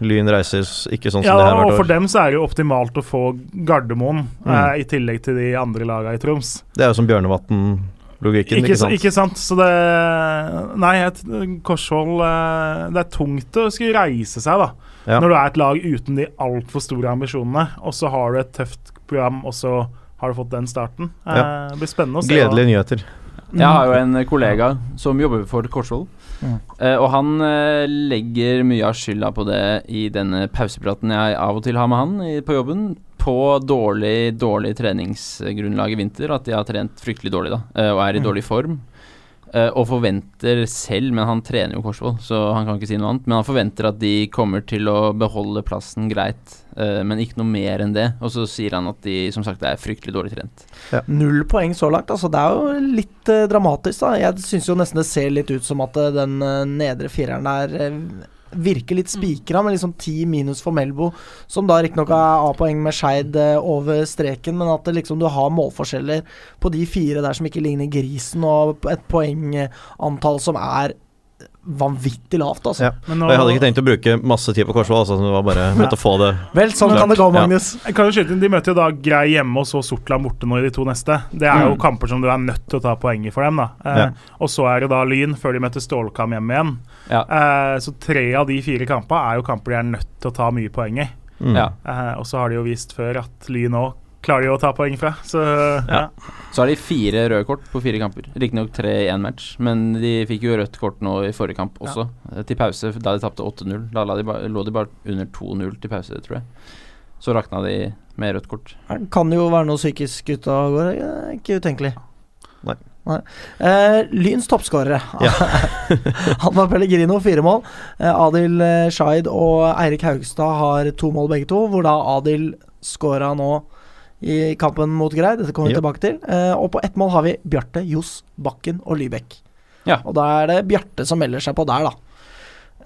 Speaker 2: Lyn reiser ikke sånn som
Speaker 4: Ja,
Speaker 2: det her
Speaker 4: og for
Speaker 2: år.
Speaker 4: dem så er det jo optimalt å få Gardermoen,
Speaker 2: Mm.
Speaker 4: uh, i tillegg til de andre lagene i Troms.
Speaker 2: Det er jo som Bjørnevatn-logikken,
Speaker 4: Ikke,
Speaker 2: ikke sant?
Speaker 4: ikke sant? Så det Nei, et Korsvoll eh, Det er tungt å skulle reise seg, da.
Speaker 2: Ja.
Speaker 4: Når du er et lag uten de altfor store ambisjonene, og så har du et tøft program, og så har du fått den starten. Eh,
Speaker 2: Ja.
Speaker 4: Det blir spennende å se.
Speaker 2: Gledelige nyheter.
Speaker 3: Jeg har jo en kollega som jobber for Korsvoll.
Speaker 1: Mm.
Speaker 3: Eh, og han eh, legger mye av skylda på det i denne pausepraten jeg av og til har med han i, på jobben, på dårlig, dårlig treningsgrunnlag i vinter. At de har trent fryktelig dårlig da, eh, og er i
Speaker 1: Mm.
Speaker 3: dårlig form. Eh, og forventer selv, men han trener jo Korsvoll, så han kan ikke si noe annet, men han forventer at de kommer til å beholde plassen greit, eh, men ikke noe mer enn det. Og så sier han at de som sagt er fryktelig dårlig trent.
Speaker 1: Null poeng så langt. Altså, det er jo litt eh, dramatisk, da. Jeg syns jo nesten det ser litt ut som at den nedre fireren der virker litt spikra, med liksom ti minus for Melbo, som da riktignok er A-poeng med Skeid eh, over streken, men at liksom du har målforskjeller på de fire der som ikke ligner grisen, og et poengantall som er vanvittig lavt, altså.
Speaker 2: Ja.
Speaker 4: Men nå,
Speaker 2: jeg hadde ikke tenkt å bruke masse tid på Korsvoll, altså, det var bare måtte få det
Speaker 1: Vel, sånn kan det gå,
Speaker 2: Ja.
Speaker 1: Magnus.
Speaker 4: Jeg kan jo skyte inn, De møter jo da Grei hjemme og så Sortland borte nå i de to neste. Det er jo
Speaker 3: Mm.
Speaker 4: kamper som du er nødt til å ta poenger for dem. da eh,
Speaker 2: Ja.
Speaker 4: Og så er det da Lyn før de møter Stålkam hjemme igjen.
Speaker 3: Ja.
Speaker 4: Eh, så tre av de fire kampene er jo kamper de er nødt til å ta mye poeng i.
Speaker 2: mm.
Speaker 3: Ja.
Speaker 4: Eh, og så har de jo vist før at Lyn òg klarer de å ta poeng fra. Så ja.
Speaker 3: Så har de fire røde kort på fire kamper. Riktignok tre i én match, men de fikk jo rødt kort nå i forrige kamp også, Ja. til pause, da de tapte 8-0. Da de bare, lå de bare under 2-0 til pause, tror jeg. Så rakna de med rødt kort.
Speaker 1: Det kan jo være noe psykisk ute av gårde. Ikke utenkelig.
Speaker 2: Nei.
Speaker 1: Eh, Lyns toppskårere.
Speaker 2: Ja.
Speaker 1: Han var Pellegrino, fire mål. Eh, Adil eh, Shaid og Eirik Haugstad har to mål begge to, hvor da Adil skåra nå i kampen mot Grei. Dette kommer vi
Speaker 2: yep.
Speaker 1: tilbake til. Eh, og på ett mål har vi Bjarte, Johs, Bakken og Lybekk.
Speaker 3: Ja.
Speaker 1: Og da er det Bjarte som melder seg på der, da.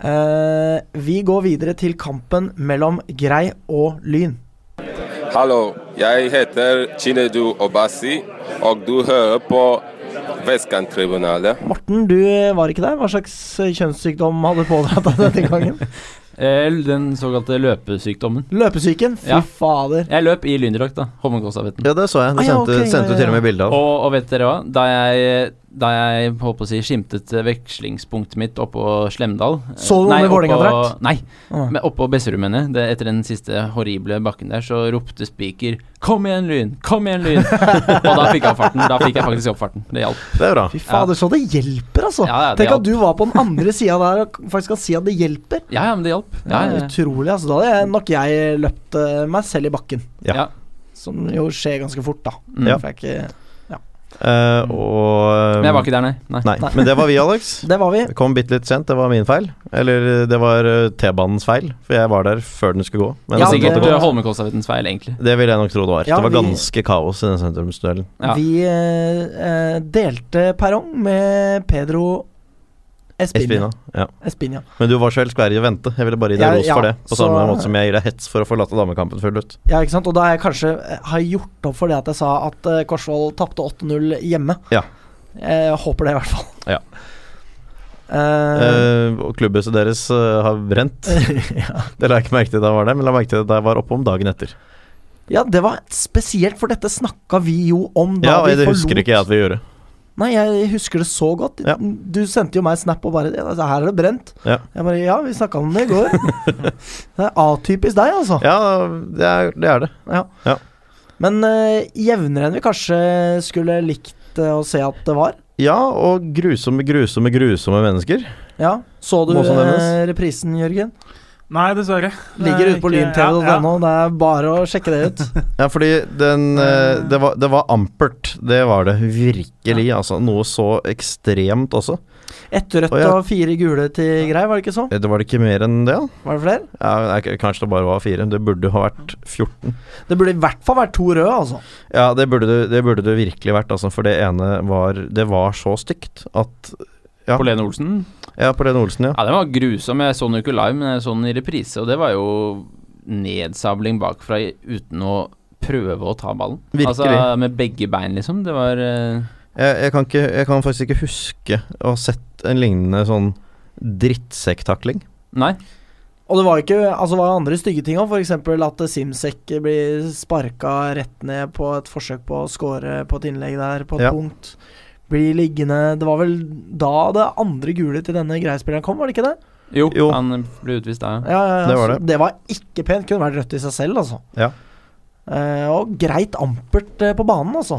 Speaker 1: Eh, vi går videre til kampen mellom Grei og Lyn.
Speaker 6: Hallo, jeg heter Chinedu Obasi, og du hører på Vestkanttribunalet.
Speaker 1: Morten, du var ikke der. Hva slags kjønnssykdom hadde pådratt deg denne gangen?
Speaker 3: Den såkalte løpesykdommen.
Speaker 1: Løpesyken? Fy
Speaker 3: Ja.
Speaker 1: fader.
Speaker 3: Jeg løp i lyndrakt, da. Holmenkollstafetten.
Speaker 2: Ja, det så jeg. Det
Speaker 1: Ah, ja,
Speaker 2: sendte,
Speaker 1: ok, ja,
Speaker 2: sendte du til og med bilde av.
Speaker 3: Og, og vet dere hva? Da jeg, da jeg håper å si skimtet vekslingspunktet mitt oppå Slemdal
Speaker 1: Så du noen
Speaker 3: i
Speaker 1: Vålerenga-drakt?
Speaker 3: Nei,
Speaker 1: Ah.
Speaker 3: men oppå Besserud, mener jeg. Etter den siste horrible bakken der, så ropte Spiker 'Kom igjen, Lyn! Kom igjen, Lyn!' og da fikk jeg farten. Da fikk jeg faktisk opp farten. Det hjalp.
Speaker 2: Det er bra.
Speaker 1: Fy fader, så det hjelper, altså.
Speaker 3: Ja, ja, det
Speaker 1: Tenk at du var på den andre sida der og faktisk kan si at det hjelper.
Speaker 3: Ja, ja, men det hjalp. Ja, ja, ja.
Speaker 1: Utrolig, altså. Da hadde jeg, nok jeg løpt eh, meg selv i bakken.
Speaker 2: Ja.
Speaker 3: Ja.
Speaker 1: Som jo skjer ganske fort, da.
Speaker 3: Mm.
Speaker 2: Ja.
Speaker 1: For jeg ikke
Speaker 2: Eh, og
Speaker 3: Men jeg var ikke der, nei. nei.
Speaker 2: Nei, men det var vi, Alex.
Speaker 1: Det var vi.
Speaker 2: Kom bitte litt sent, det var min feil. Eller det var eh, T-banens feil, for jeg var der før den skulle gå. Men
Speaker 1: Ja,
Speaker 3: det sikkert eh, Holmenkollstafettens feil, egentlig.
Speaker 2: det vil jeg nok tro det var.
Speaker 1: Ja,
Speaker 2: det var
Speaker 1: vi-
Speaker 2: ganske kaos i den sentrumstunnelen.
Speaker 3: Ja.
Speaker 1: Vi eh, eh, delte perrong med Pedro Espina.
Speaker 2: Espina. Ja.
Speaker 1: Espina.
Speaker 2: Men du var så elskverdig å vente. Jeg ville bare gi deg
Speaker 1: Ja,
Speaker 2: ros
Speaker 1: ja,
Speaker 2: for det. På
Speaker 1: så-
Speaker 2: samme måte som jeg gir deg hets for å forlate damekampen fullt ut.
Speaker 1: Ja, ikke sant. Og da har jeg kanskje eh, har gjort opp for det at jeg sa at uh, Korsvoll tapte 8-0 hjemme.
Speaker 2: Ja.
Speaker 1: Jeg håper det, i hvert fall.
Speaker 2: Ja.
Speaker 1: Uh,
Speaker 2: Eh, og klubbhuset deres uh, har brent.
Speaker 1: ja.
Speaker 2: Det la jeg ikke merke til da jeg var der, men la merke til da jeg var oppe om dagen etter.
Speaker 1: ja, det var spesielt, for dette snakka vi jo om da
Speaker 2: Ja, og
Speaker 1: vi
Speaker 2: det husker ikke jeg at vi gjorde.
Speaker 1: Nei, jeg husker det så godt.
Speaker 2: Ja.
Speaker 1: Du sendte jo meg snap og bare altså, 'Her er det brent'.
Speaker 2: Ja.
Speaker 1: Jeg bare Ja, vi snakka om det i går. det er atypisk deg, altså.
Speaker 2: Ja, det er det. Er det.
Speaker 1: Ja.
Speaker 2: Ja.
Speaker 1: Men uh, jevnere enn vi kanskje skulle likt uh, å se at det var.
Speaker 2: Ja, og grusomme, grusomme, grusomme mennesker.
Speaker 1: Ja. Så du eh, reprisen, Jørgen?
Speaker 4: Nei, dessverre. Det
Speaker 1: Ligger
Speaker 4: er
Speaker 1: ute på lyntv.no.
Speaker 4: ja, ja.
Speaker 1: Det er bare å sjekke det ut.
Speaker 2: Ja, fordi den eh, det, var, det var ampert. Det var det virkelig. Altså, noe så ekstremt også.
Speaker 1: Ett rødt
Speaker 2: og, ja.
Speaker 1: og fire gule til grei, var det ikke så?
Speaker 2: Eh, Det var det ikke mer enn det, da?
Speaker 1: Var det flere?
Speaker 2: Ja, kanskje det bare var fire. Det burde ha vært 14.
Speaker 1: Det burde i hvert fall vært to røde, altså.
Speaker 2: Ja, det burde det, det, burde det virkelig vært, altså, for det ene var Det var så stygt at Ja.
Speaker 3: På Lene Olsen.
Speaker 2: Ja, på Lene Olsen, ja.
Speaker 3: Ja, den var grusom. Jeg så den jo ikke live, men jeg så den i reprise, og det var jo nedsabling bakfra uten å prøve å ta ballen. Altså med begge bein, liksom. Det var eh,
Speaker 2: Jeg, jeg, kan ikke, jeg kan faktisk ikke huske å ha sett en lignende sånn drittsekktakling.
Speaker 3: Nei.
Speaker 1: Og det var jo ikke Altså, det var andre stygge ting òg, f.eks. at Simsek blir sparka rett ned på et forsøk på å score på et innlegg der, på et
Speaker 2: Ja.
Speaker 1: punkt. Blir liggende Det var vel da det andre gule til denne greiespilleren kom, var det ikke det?
Speaker 3: Jo,
Speaker 2: Jo.
Speaker 3: han ble utvist da, ja.
Speaker 1: Ja, ja, ja.
Speaker 2: Det var det.
Speaker 1: det var ikke pent. Kunne vært rødt i seg selv, altså.
Speaker 2: Ja.
Speaker 1: Eh, og greit ampert eh, på banen, altså.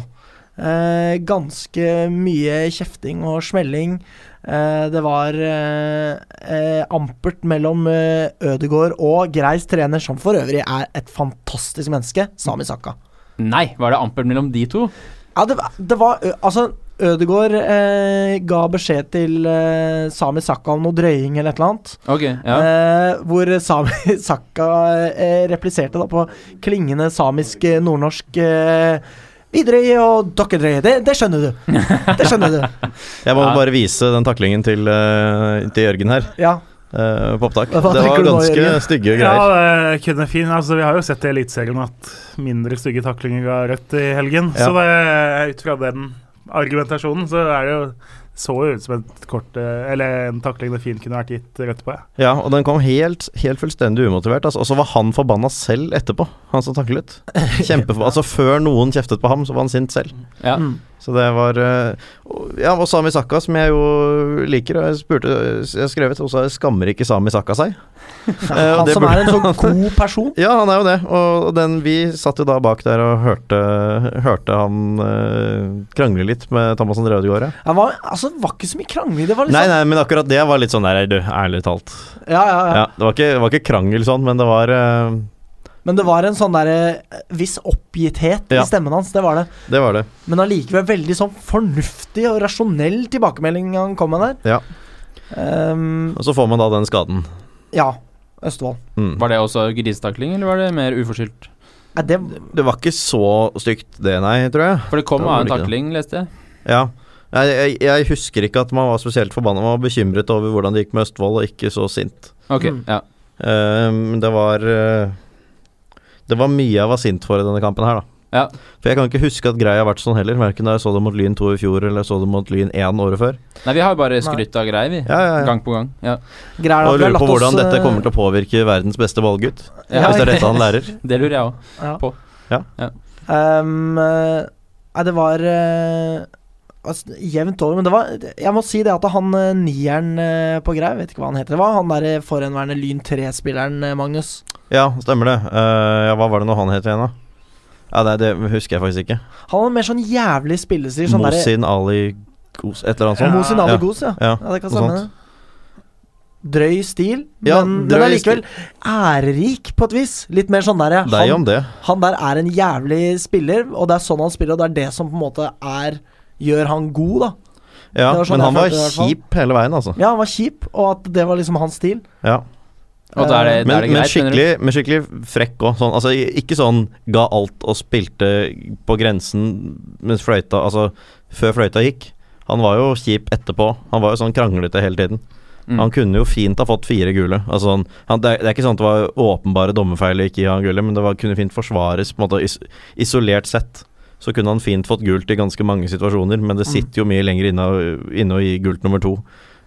Speaker 1: Eh, ganske mye kjefting og smelling. Eh, det var eh, eh, ampert mellom eh, Ødegård og Greis trener, som for øvrig er et fantastisk menneske, Sami Sakka.
Speaker 3: Nei, var det ampert mellom de to?
Speaker 1: Ja, det, var- det var Altså, Ødegaard eh, ga beskjed til eh, Sami Sakka om noe drøying eller et eller annet.
Speaker 3: Okay, ja.
Speaker 1: Eh, hvor Sami Sakka eh, repliserte da på klingende samisk eh, nordnorsk eh, Vi drøyer og dere drøyer. Det, det skjønner du. Det skjønner du.
Speaker 2: Jeg må
Speaker 3: Ja.
Speaker 2: bare vise den taklingen til, til Jørgen her,
Speaker 1: Ja.
Speaker 2: Uh, på opptak. Det var
Speaker 1: ganske nå,
Speaker 2: ganske
Speaker 1: greier.
Speaker 2: stygge
Speaker 4: Ja, det kunne fin. Altså, vi har jo sett i Eliteserien at mindre stygge taklinger ga rødt i helgen.
Speaker 2: Ja.
Speaker 4: Så det, ut fra den argumentasjonen, så er det jo så ut som et kort eh, Eller en takling det fint kunne vært gitt rødt på. Ja.
Speaker 2: Ja, og den kom helt, helt fullstendig umotivert. Altså. Og så var han forbanna selv etterpå, han som taklet. Kjempeforbanna. Altså, før noen kjeftet på ham, så var han sint selv.
Speaker 3: ja.
Speaker 1: Mm.
Speaker 2: Så det var eh, Ja, og Sami Sakka, som jeg jo liker, og jeg spurte Jeg har skrevet også skammer ikke Sami Sakka seg? Eh,
Speaker 1: Han som er en så god person.
Speaker 2: Ja, han er jo det. Og den, vi satt jo da bak der og hørte, hørte han uh, krangle litt med Thomas André Ødegaard. ja.
Speaker 1: Det var, altså, var ikke så mye krangling. Det var liksom
Speaker 2: Nei, nei, men akkurat det var litt sånn der, du, ærlig talt.
Speaker 1: Ja, ja, ja.
Speaker 2: Ja, det, var ikke, det var ikke krangel sånn, men det var eh,
Speaker 1: Men det var en sånn der, viss oppgitthet
Speaker 2: Ja.
Speaker 1: i stemmen hans. Det var det.
Speaker 2: Det var det.
Speaker 1: Men allikevel veldig sånn fornuftig og rasjonell tilbakemelding han kom med der.
Speaker 2: Ja.
Speaker 1: Um,
Speaker 2: Og så får man da den skaden.
Speaker 1: ja. Østfold.
Speaker 2: Mm.
Speaker 3: Var det også grisetakling, eller var det mer uforskyldt?
Speaker 1: Nei, det
Speaker 2: Det var ikke så stygt, det, nei, tror jeg.
Speaker 3: For det kom av en takling, leste jeg.
Speaker 2: Ja. Jeg, jeg, jeg husker ikke at man var spesielt forbanna. Man var bekymret over hvordan det gikk med Østfold, og ikke så sint.
Speaker 3: Ok,
Speaker 1: Mm.
Speaker 3: ja.
Speaker 2: Um, det var eh, Det var mye jeg var sint for i denne kampen her, da.
Speaker 3: Ja.
Speaker 2: For jeg kan ikke huske at greia har vært sånn heller. Verken da jeg så det mot Lyn 2 i fjor, eller jeg så det mot Lyn 1 året før.
Speaker 3: Nei, vi har jo bare skrytt av Grei, vi.
Speaker 2: Ja, ja, ja.
Speaker 3: Gang på gang. Ja.
Speaker 1: greier
Speaker 2: Og lurer på hvordan
Speaker 1: oss,
Speaker 2: dette
Speaker 1: eh,
Speaker 2: kommer til å påvirke verdens beste ballgutt.
Speaker 3: Ja,
Speaker 2: Hvis det er dette han lærer.
Speaker 3: Det lurer jeg òg.
Speaker 1: ja.
Speaker 3: på.
Speaker 1: Ja. Um, Nei, det var eh, altså, jevnt over, men det var Jeg må si det at han eh, nieren eh, på Grei, vet ikke hva han heter, det var han derre forhenværende Lyn 3-spilleren, eh, Magnus.
Speaker 2: Ja, stemmer det. Uh, ja, hva var det nå han het igjen, da? Ja, det, Det husker jeg faktisk ikke.
Speaker 1: Han var mer sånn jævlig spillestil. Sånn
Speaker 2: Mosin Ali Gos, et eller annet sånt.
Speaker 1: Mosin
Speaker 2: Ja.
Speaker 1: Ali Gos, ja.
Speaker 2: Ja,
Speaker 1: Ja, det kan stemme. det. Drøy stil,
Speaker 2: Ja,
Speaker 1: men
Speaker 2: drøy
Speaker 1: men allikevel likevel ærerik på et vis. Litt mer sånn
Speaker 2: der
Speaker 1: han, han der er en jævlig spiller, og det er sånn han spiller, og det er det som på en måte er Gjør han god, da.
Speaker 2: Ja,
Speaker 1: sånn
Speaker 2: men han var kjip hele veien, altså.
Speaker 1: Ja, han var kjip, og at det var liksom hans stil.
Speaker 2: Ja.
Speaker 3: Og da er det, da
Speaker 2: Men,
Speaker 3: er det greit, men,
Speaker 2: skikkelig, men skikkelig frekk òg. Sånn, altså, ikke sånn ga alt og spilte på grensen mens fløyta Altså før fløyta gikk. Han var jo kjip etterpå. Han var jo sånn kranglete hele tiden.
Speaker 3: Mm.
Speaker 2: Han kunne jo fint ha fått fire gule. Altså, sånn, han, det, er, ikke sånn at det var åpenbare dommerfeil ikke gi han gullet, men det var, kunne fint forsvares på en måte is, isolert sett. Så kunne han fint fått gult i ganske mange situasjoner, men det
Speaker 1: Mm.
Speaker 2: sitter jo mye lenger inne, inne å gi gult nummer to.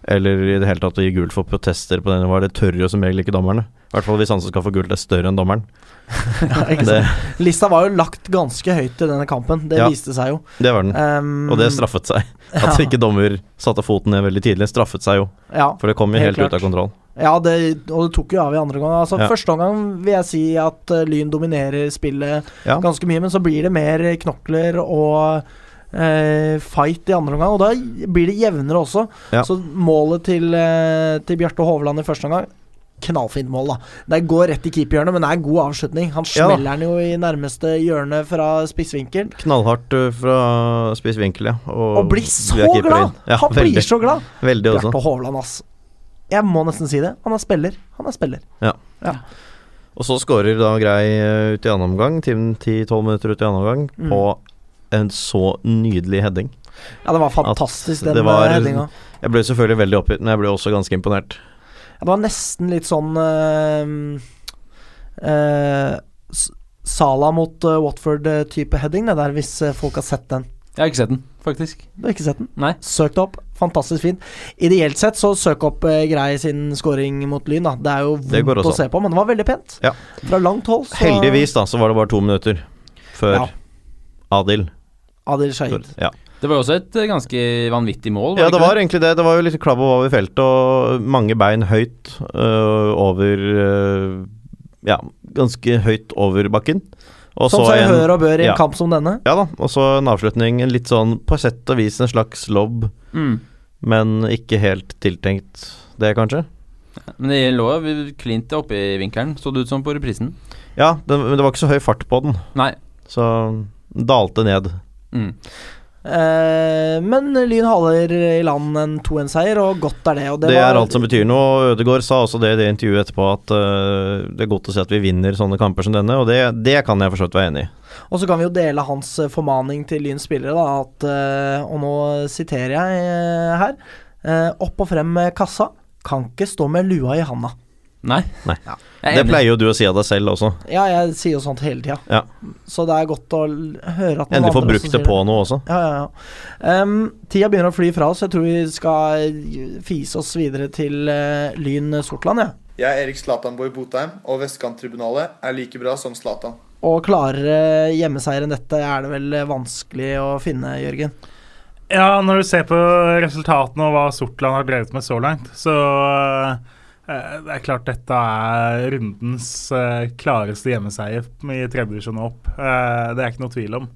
Speaker 2: Eller i det hele tatt å gi gult for protester på denne var Det tør jo som regel ikke dommerne. I hvert fall hvis han som skal få gult, er større enn dommeren.
Speaker 1: Ja,
Speaker 2: Det?
Speaker 1: Lista var jo lagt ganske høyt i denne kampen, det
Speaker 2: Ja.
Speaker 1: viste seg jo.
Speaker 2: det var den.
Speaker 1: Um,
Speaker 2: Og det straffet seg. At
Speaker 1: ja.
Speaker 2: ikke dommer satte foten ned veldig tidlig, straffet seg jo.
Speaker 1: Ja,
Speaker 2: For det kom jo
Speaker 1: Helt
Speaker 2: helt, ut av kontroll.
Speaker 1: ja det, og det tok jo av i andre omgang. Altså,
Speaker 2: Ja.
Speaker 1: Første omgang vil jeg si at eh, Lyn dominerer spillet ganske mye, men så blir det mer knokler og fight i andre omgang, og da blir det jevnere også.
Speaker 2: Ja.
Speaker 1: Så målet til, uh, til Bjarte Hovland i første omgang Knallfint mål, da. Det går rett i keeperhjørnet, men det er god avslutning. Han
Speaker 2: Ja
Speaker 1: smeller den jo i nærmeste hjørne fra spissvinkel.
Speaker 2: Knallhardt uh, fra spissvinkel, ja. Og,
Speaker 1: Og blir så glad!
Speaker 2: Ja,
Speaker 1: Han
Speaker 2: veldig,
Speaker 1: blir så glad!
Speaker 2: veldig også.
Speaker 1: Bjarte Hovland, ass. Jeg må nesten si det. Han er spiller. Han er spiller.
Speaker 2: Ja Og så skårer da Grei ut i annen omgang, 10-12 minutter ut i annen omgang,
Speaker 1: Mm.
Speaker 2: på en så nydelig heading.
Speaker 1: Ja, det var fantastisk, den
Speaker 2: det var-
Speaker 1: eh, headinga.
Speaker 2: Jeg ble selvfølgelig veldig oppgitt, men jeg ble også ganske imponert.
Speaker 1: Ja, det var nesten litt sånn uh, uh, Sala mot uh, Watford-type heading, det der, hvis eh, folk har sett den.
Speaker 3: Jeg har ikke sett den, faktisk.
Speaker 1: Du har ikke sett den?
Speaker 3: Nei.
Speaker 1: Søk det opp. Fantastisk fint. Ideelt sett så søk opp uh, Grei sin scoring mot Lyn, da. Det er jo vondt å se på, men det var veldig pent.
Speaker 2: Ja.
Speaker 1: Fra langt hold. Så
Speaker 2: Heldigvis da, så var det bare to minutter før
Speaker 1: Ja.
Speaker 2: Adil.
Speaker 1: Adil Shahid.
Speaker 2: Ja.
Speaker 3: Det var jo også et eh, ganske vanvittig mål. Var
Speaker 2: ja, det
Speaker 3: ikke
Speaker 2: var egentlig det. Det var jo litt klabb over feltet og mange bein høyt øh, over øh, Ja, ganske høyt over bakken. Og
Speaker 1: Som
Speaker 2: så
Speaker 1: seg
Speaker 2: en-
Speaker 1: hør og bør i en
Speaker 2: ja.
Speaker 1: kamp som denne.
Speaker 2: Ja da, og så en avslutning. En litt sånn på sett og vis en slags lobb,
Speaker 3: Mm.
Speaker 2: men ikke helt tiltenkt det, kanskje.
Speaker 3: Men det lå jo klint oppe i vinkelen, så det ut som på reprisen.
Speaker 2: Ja, det, men det var ikke så høy fart på den,
Speaker 3: Nei.
Speaker 2: så dalte ned.
Speaker 3: Mm.
Speaker 1: Eh, men Lyn holder i land en 2-1-seier, og godt er det. Og
Speaker 2: Det,
Speaker 1: var-
Speaker 2: er alt som betyr noe. Ødegaard sa også det i det intervjuet etterpå, at uh, det er godt å se at vi vinner sånne kamper som denne, og det, det kan jeg for så vidt være enig i.
Speaker 1: Og så kan vi jo dele hans eh, formaning til Lyns spillere, da, at Og nå siterer jeg eh, her. opp og frem med kassa. Kan ikke stå med lua i handa.
Speaker 3: Nei.
Speaker 2: Nei.
Speaker 1: Ja.
Speaker 2: Det pleier jo du å si av deg selv også.
Speaker 1: Ja, jeg sier jo sånt hele tida.
Speaker 2: Ja.
Speaker 1: Så det er godt å høre at noen
Speaker 2: Endelig få brukt det på noe også.
Speaker 1: Ja, ja, ja. Um, tida begynner å fly fra oss. Jeg tror vi skal fise oss videre til uh, Lyn Sortland, jeg. Ja.
Speaker 7: Jeg er Erik Zlatanborg Botheim, og Vestkanttribunalet er like bra som Zlatan.
Speaker 1: Og klarere hjemmeseier enn dette er det vel vanskelig å finne, Jørgen.
Speaker 4: Ja, når du ser på resultatene og hva Sortland har drevet med så langt, så eh, det er klart dette er rundens eh, klareste hjemmeseier i tredjevisjon og opp. Eh, det er ikke noe tvil om.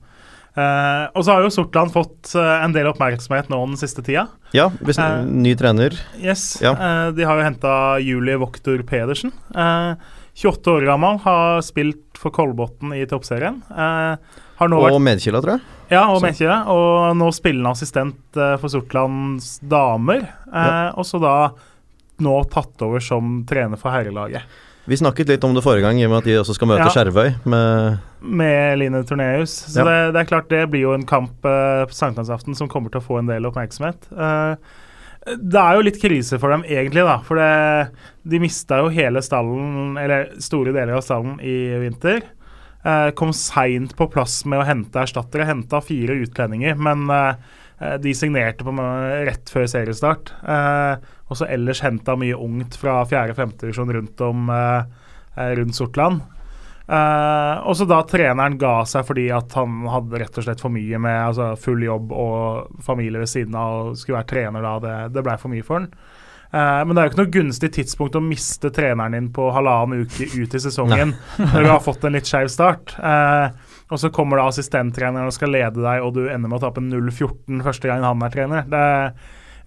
Speaker 4: Eh, og så har jo Sortland fått eh, en del oppmerksomhet nå den siste tida.
Speaker 2: Ja,
Speaker 4: Eh.
Speaker 2: ny trener.
Speaker 4: Yes,
Speaker 2: Ja.
Speaker 4: eh, De har jo henta Julie Voktor Pedersen. Eh, 28 år gammel, har spilt for Kolbotn i toppserien. Eh,
Speaker 2: Og Medkila, tror jeg.
Speaker 4: ja, og Mekje. Og nå spillende assistent eh, for Sortlands damer. Ja. Og så da nå tatt over som trener for herrelaget.
Speaker 2: Vi snakket litt om det forrige gang, i og med at de også skal møte
Speaker 4: Ja.
Speaker 2: Skjervøy. Med
Speaker 4: Med Line Torneus. Så
Speaker 2: Ja.
Speaker 4: det, det er klart det blir jo en kamp eh, på sankthansaften som kommer til å få en del oppmerksomhet. Eh, det er jo litt krise for dem egentlig, da. For det, de mista jo hele stallen, eller store deler av stallen, i vinter. Eh, kom seint på plass med å hente erstattere. Henta fire utlendinger, men eh, de signerte på meg rett før seriestart. Eh, og så ellers henta mye ungt fra 4.-5. divisjon rundt om eh, eh, rundt Sortland. Eh, og så da treneren ga seg fordi at han hadde rett og slett for mye med altså, full jobb og familie ved siden av og skulle være trener da. Det, det blei for mye for han. Eh, men det er jo ikke noe gunstig tidspunkt å miste treneren din på halvannen uke ut i sesongen når du har fått en litt skeiv start. Eh, og så kommer da assistenttreneren og skal lede deg, og du ender med å tape 0-14 første gang han er trener. Det,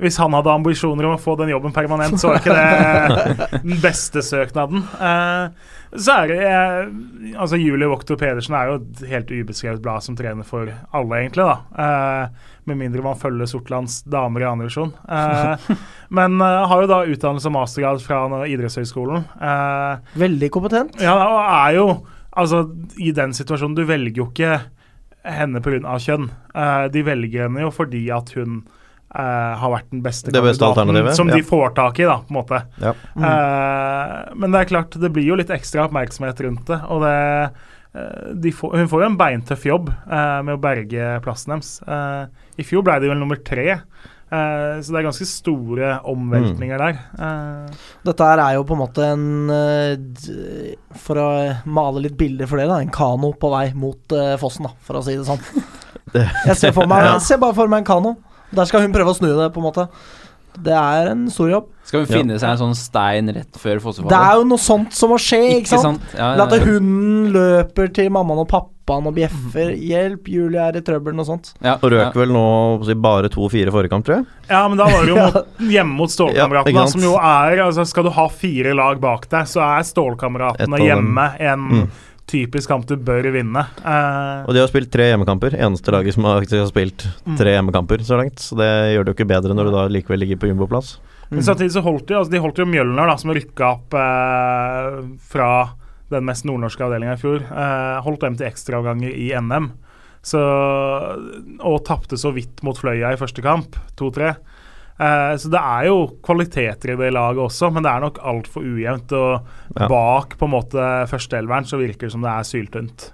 Speaker 4: hvis han hadde ambisjoner om å få den jobben permanent, så var ikke det den beste søknaden. Eh, så er det eh, Altså, Julie Wokto Pedersen er jo et helt ubeskrevet blad som trener for alle, egentlig, da. Eh, med mindre man følger Sortlands damer i andre divisjon. Eh, men eh, har jo da utdannelse og mastergrad fra idrettshøyskolen. Eh,
Speaker 1: Veldig kompetent.
Speaker 4: ja, og er jo Altså, i den situasjonen Du velger jo ikke henne pga. kjønn. Uh, de velger henne jo fordi at hun uh, har vært den beste
Speaker 2: Det beste alternativet,
Speaker 4: som
Speaker 2: ja.
Speaker 4: de får tak i, da, på en måte.
Speaker 2: Ja.
Speaker 4: Eh, men det er klart, det blir jo litt ekstra oppmerksomhet rundt det. Og det de får, hun får jo en beintøff jobb eh, med å berge plassen deres. Eh, I fjor ble de vel nummer tre. Eh, så det er ganske store omveltninger der. Eh,
Speaker 1: Dette her er jo på en måte en eh, For å male litt bilder for dere, da. En kano på vei mot fossen, da, for å si det sånn.
Speaker 2: Det-
Speaker 1: Jeg ser, for meg,
Speaker 2: Ja.
Speaker 1: ser bare for meg en kano. Der skal hun prøve å snu det, på en måte. Det er en stor jobb.
Speaker 3: Skal hun
Speaker 2: Ja.
Speaker 3: finne seg en sånn stein rett før
Speaker 1: Det er jo noe sånt som må skje, ikke sant?
Speaker 3: Ja,
Speaker 1: Eller at hunden løper til mammaen og pappaen og bjeffer. 'Hjelp, Julie er i trøbbel', noe sånt.
Speaker 3: Ja,
Speaker 2: Og
Speaker 3: ja.
Speaker 2: røk vel nå bare 2-4 forrige kamp, tror jeg.
Speaker 4: Ja, men da var det jo mot, hjemme mot Stålkameratene,
Speaker 2: ja,
Speaker 4: som jo er altså Skal du ha fire lag bak deg, så er Stålkameratene hjemme en
Speaker 2: Mm.
Speaker 4: Typisk kamp du bør vinne. Uh,
Speaker 2: Og de har spilt tre hjemmekamper. Eneste laget som har, har spilt
Speaker 4: Mm.
Speaker 2: tre hjemmekamper så langt. Så det gjør det jo ikke bedre når du da likevel ligger på jumboplass.
Speaker 4: Men samtidig så holdt de altså De holdt jo Mjølner, da, som rykka opp eh, fra den mest nordnorske avdelinga i fjor. Eh, holdt dem til ekstraavganger i NM. Så, og tapte så vidt mot Fløya i første kamp, 2-3. Eh, så det er jo kvaliteter i det laget også, men det er nok altfor ujevnt. Og
Speaker 2: Ja.
Speaker 4: bak på en måte førsteelveren så virker det som det er syltynt.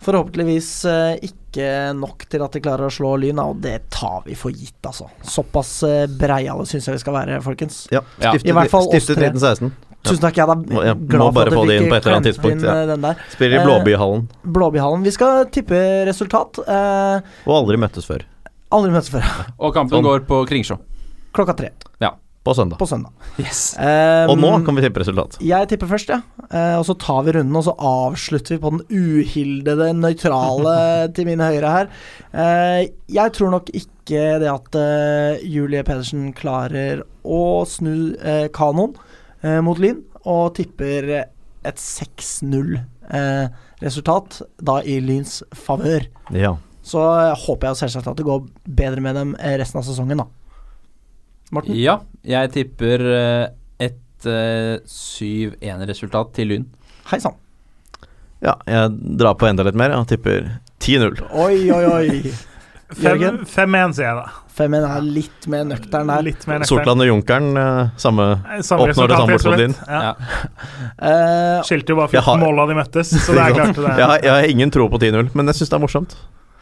Speaker 1: Forhåpentligvis eh, ikke nok til at de klarer å slå Lyn, og det tar vi for gitt, altså. Såpass uh, breiale syns jeg vi skal være, folkens.
Speaker 2: Ja,
Speaker 3: Ja.
Speaker 2: stiftet,
Speaker 1: I hvert fall oss tre.
Speaker 2: 1916.
Speaker 1: Tusen takk, jeg er
Speaker 2: ja, må
Speaker 1: glad for
Speaker 2: bare
Speaker 1: at
Speaker 2: få
Speaker 1: du
Speaker 2: det inn
Speaker 1: fikk
Speaker 2: på et eller annet
Speaker 1: klemt
Speaker 2: tidspunkt,
Speaker 1: inn,
Speaker 2: ja.
Speaker 1: den der.
Speaker 2: Spiller i Blåbyhallen,
Speaker 1: Blåbyhallen. Vi skal tippe resultat. Eh,
Speaker 2: og aldri møttes før.
Speaker 1: aldri møttes før.
Speaker 3: Og kampen
Speaker 2: Sånn.
Speaker 3: går på Kringsjå.
Speaker 1: Klokka tre Ja.
Speaker 2: På søndag.
Speaker 1: på søndag.
Speaker 3: Yes.
Speaker 1: Um,
Speaker 2: Og nå kan vi tippe resultat.
Speaker 1: Jeg tipper først, ja. Uh, og så tar vi runden, og så avslutter vi på den uhildede, nøytrale til mine høyre her. Uh, jeg tror nok ikke det at uh, Julie Pedersen klarer å snu eh, kanoen mot Lyn, og tipper et 6-0-resultat, da i Lyns favør.
Speaker 2: Ja.
Speaker 1: Så håper jeg selvsagt at det går bedre med dem resten av sesongen, da. Morten?
Speaker 3: Ja, jeg tipper eh, et eh, 7-1-resultat til Lyn.
Speaker 1: Hei sann.
Speaker 2: Ja, jeg drar på enda litt mer. Jeg tipper 10-0.
Speaker 1: Oi, oi, oi.
Speaker 4: 5-1, sier jeg da.
Speaker 1: Femmen er litt mer nøktern der.
Speaker 4: Litt mer nøktern.
Speaker 2: Sortland og Junkeren, eh, samme
Speaker 4: Samme
Speaker 2: Oppnår det samme
Speaker 4: bortsett
Speaker 2: din.
Speaker 4: Ja.
Speaker 3: Ja.
Speaker 1: Eh,
Speaker 4: Skilte jo bare
Speaker 2: for
Speaker 4: 14
Speaker 2: har-
Speaker 4: mål da de møttes, så det er klart det.
Speaker 2: jeg, har, jeg har ingen tro på 10-0, men jeg syns det er morsomt.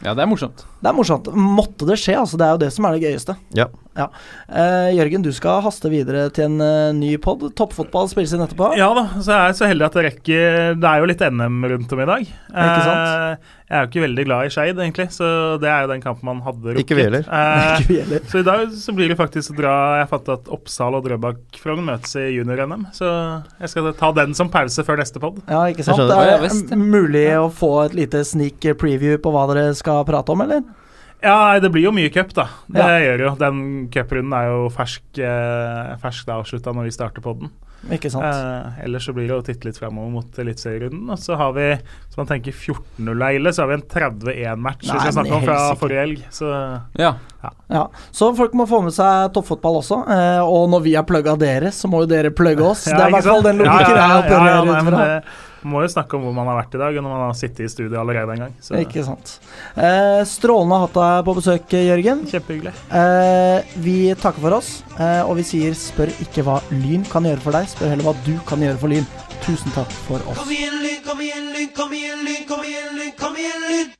Speaker 3: Ja, det er morsomt.
Speaker 1: det er morsomt. Måtte det skje, altså. Det er jo det som er det gøyeste.
Speaker 2: Ja.
Speaker 1: Eh, Jørgen, du skal haste videre til en uh, ny pod. Toppfotball spilles inn etterpå.
Speaker 4: Ja da, så jeg er så heldig at det rekker Det er jo litt NM rundt om i dag.
Speaker 1: Ikke sant?
Speaker 4: Jeg er jo ikke veldig glad i Skeid, egentlig, så det er jo den kampen man hadde rukket.
Speaker 2: Ikke vi heller.
Speaker 4: Eh, så i dag så blir det faktisk å dra Jeg fant at Oppsal og Drøbak-Frogn møtes i junior-NM, så jeg skal ta den som pause før neste pod.
Speaker 1: Ja, ikke sant? Det er mulig å få et lite sneak preview på hva dere skal prate om, eller?
Speaker 4: Ja, det blir jo mye cup, da. Det
Speaker 1: Ja.
Speaker 4: gjør jo. Den cuprunden er jo fersk, eh, fersk avslutta når vi starter podden.
Speaker 1: Ikke sant?
Speaker 4: Eh, ellers så blir det å titte litt fremover mot eliteserierunden. Og så har vi, hvis man tenker 14-0-eile, så har vi en 31-match vi skal snakke om fra forrige helg. Så
Speaker 3: Ja.
Speaker 1: Ja, Så folk må få med seg toppfotball også. Eh, og når vi har plugga dere, så må jo dere plugge oss. det er i hvert fall den logikken
Speaker 4: ja, ja,
Speaker 1: jeg opererer
Speaker 4: ja, ja,
Speaker 1: ut fra.
Speaker 4: Må jo snakke om hvor man har vært i dag, og når man har sittet i studio allerede en gang. Så
Speaker 1: Ikke sant. Eh, strålende å ha deg på besøk, Jørgen.
Speaker 4: kjempehyggelig.
Speaker 1: Eh, vi takker for oss, eh, og vi sier spør ikke hva Lyn kan gjøre for deg, spør heller hva du kan gjøre for Lyn. Tusen takk for oss.
Speaker 8: Kom igjen, Lyn, kom igjen, Lyn, kom igjen, Lyn, kom igjen, Lyn, kom igjen, Lyn!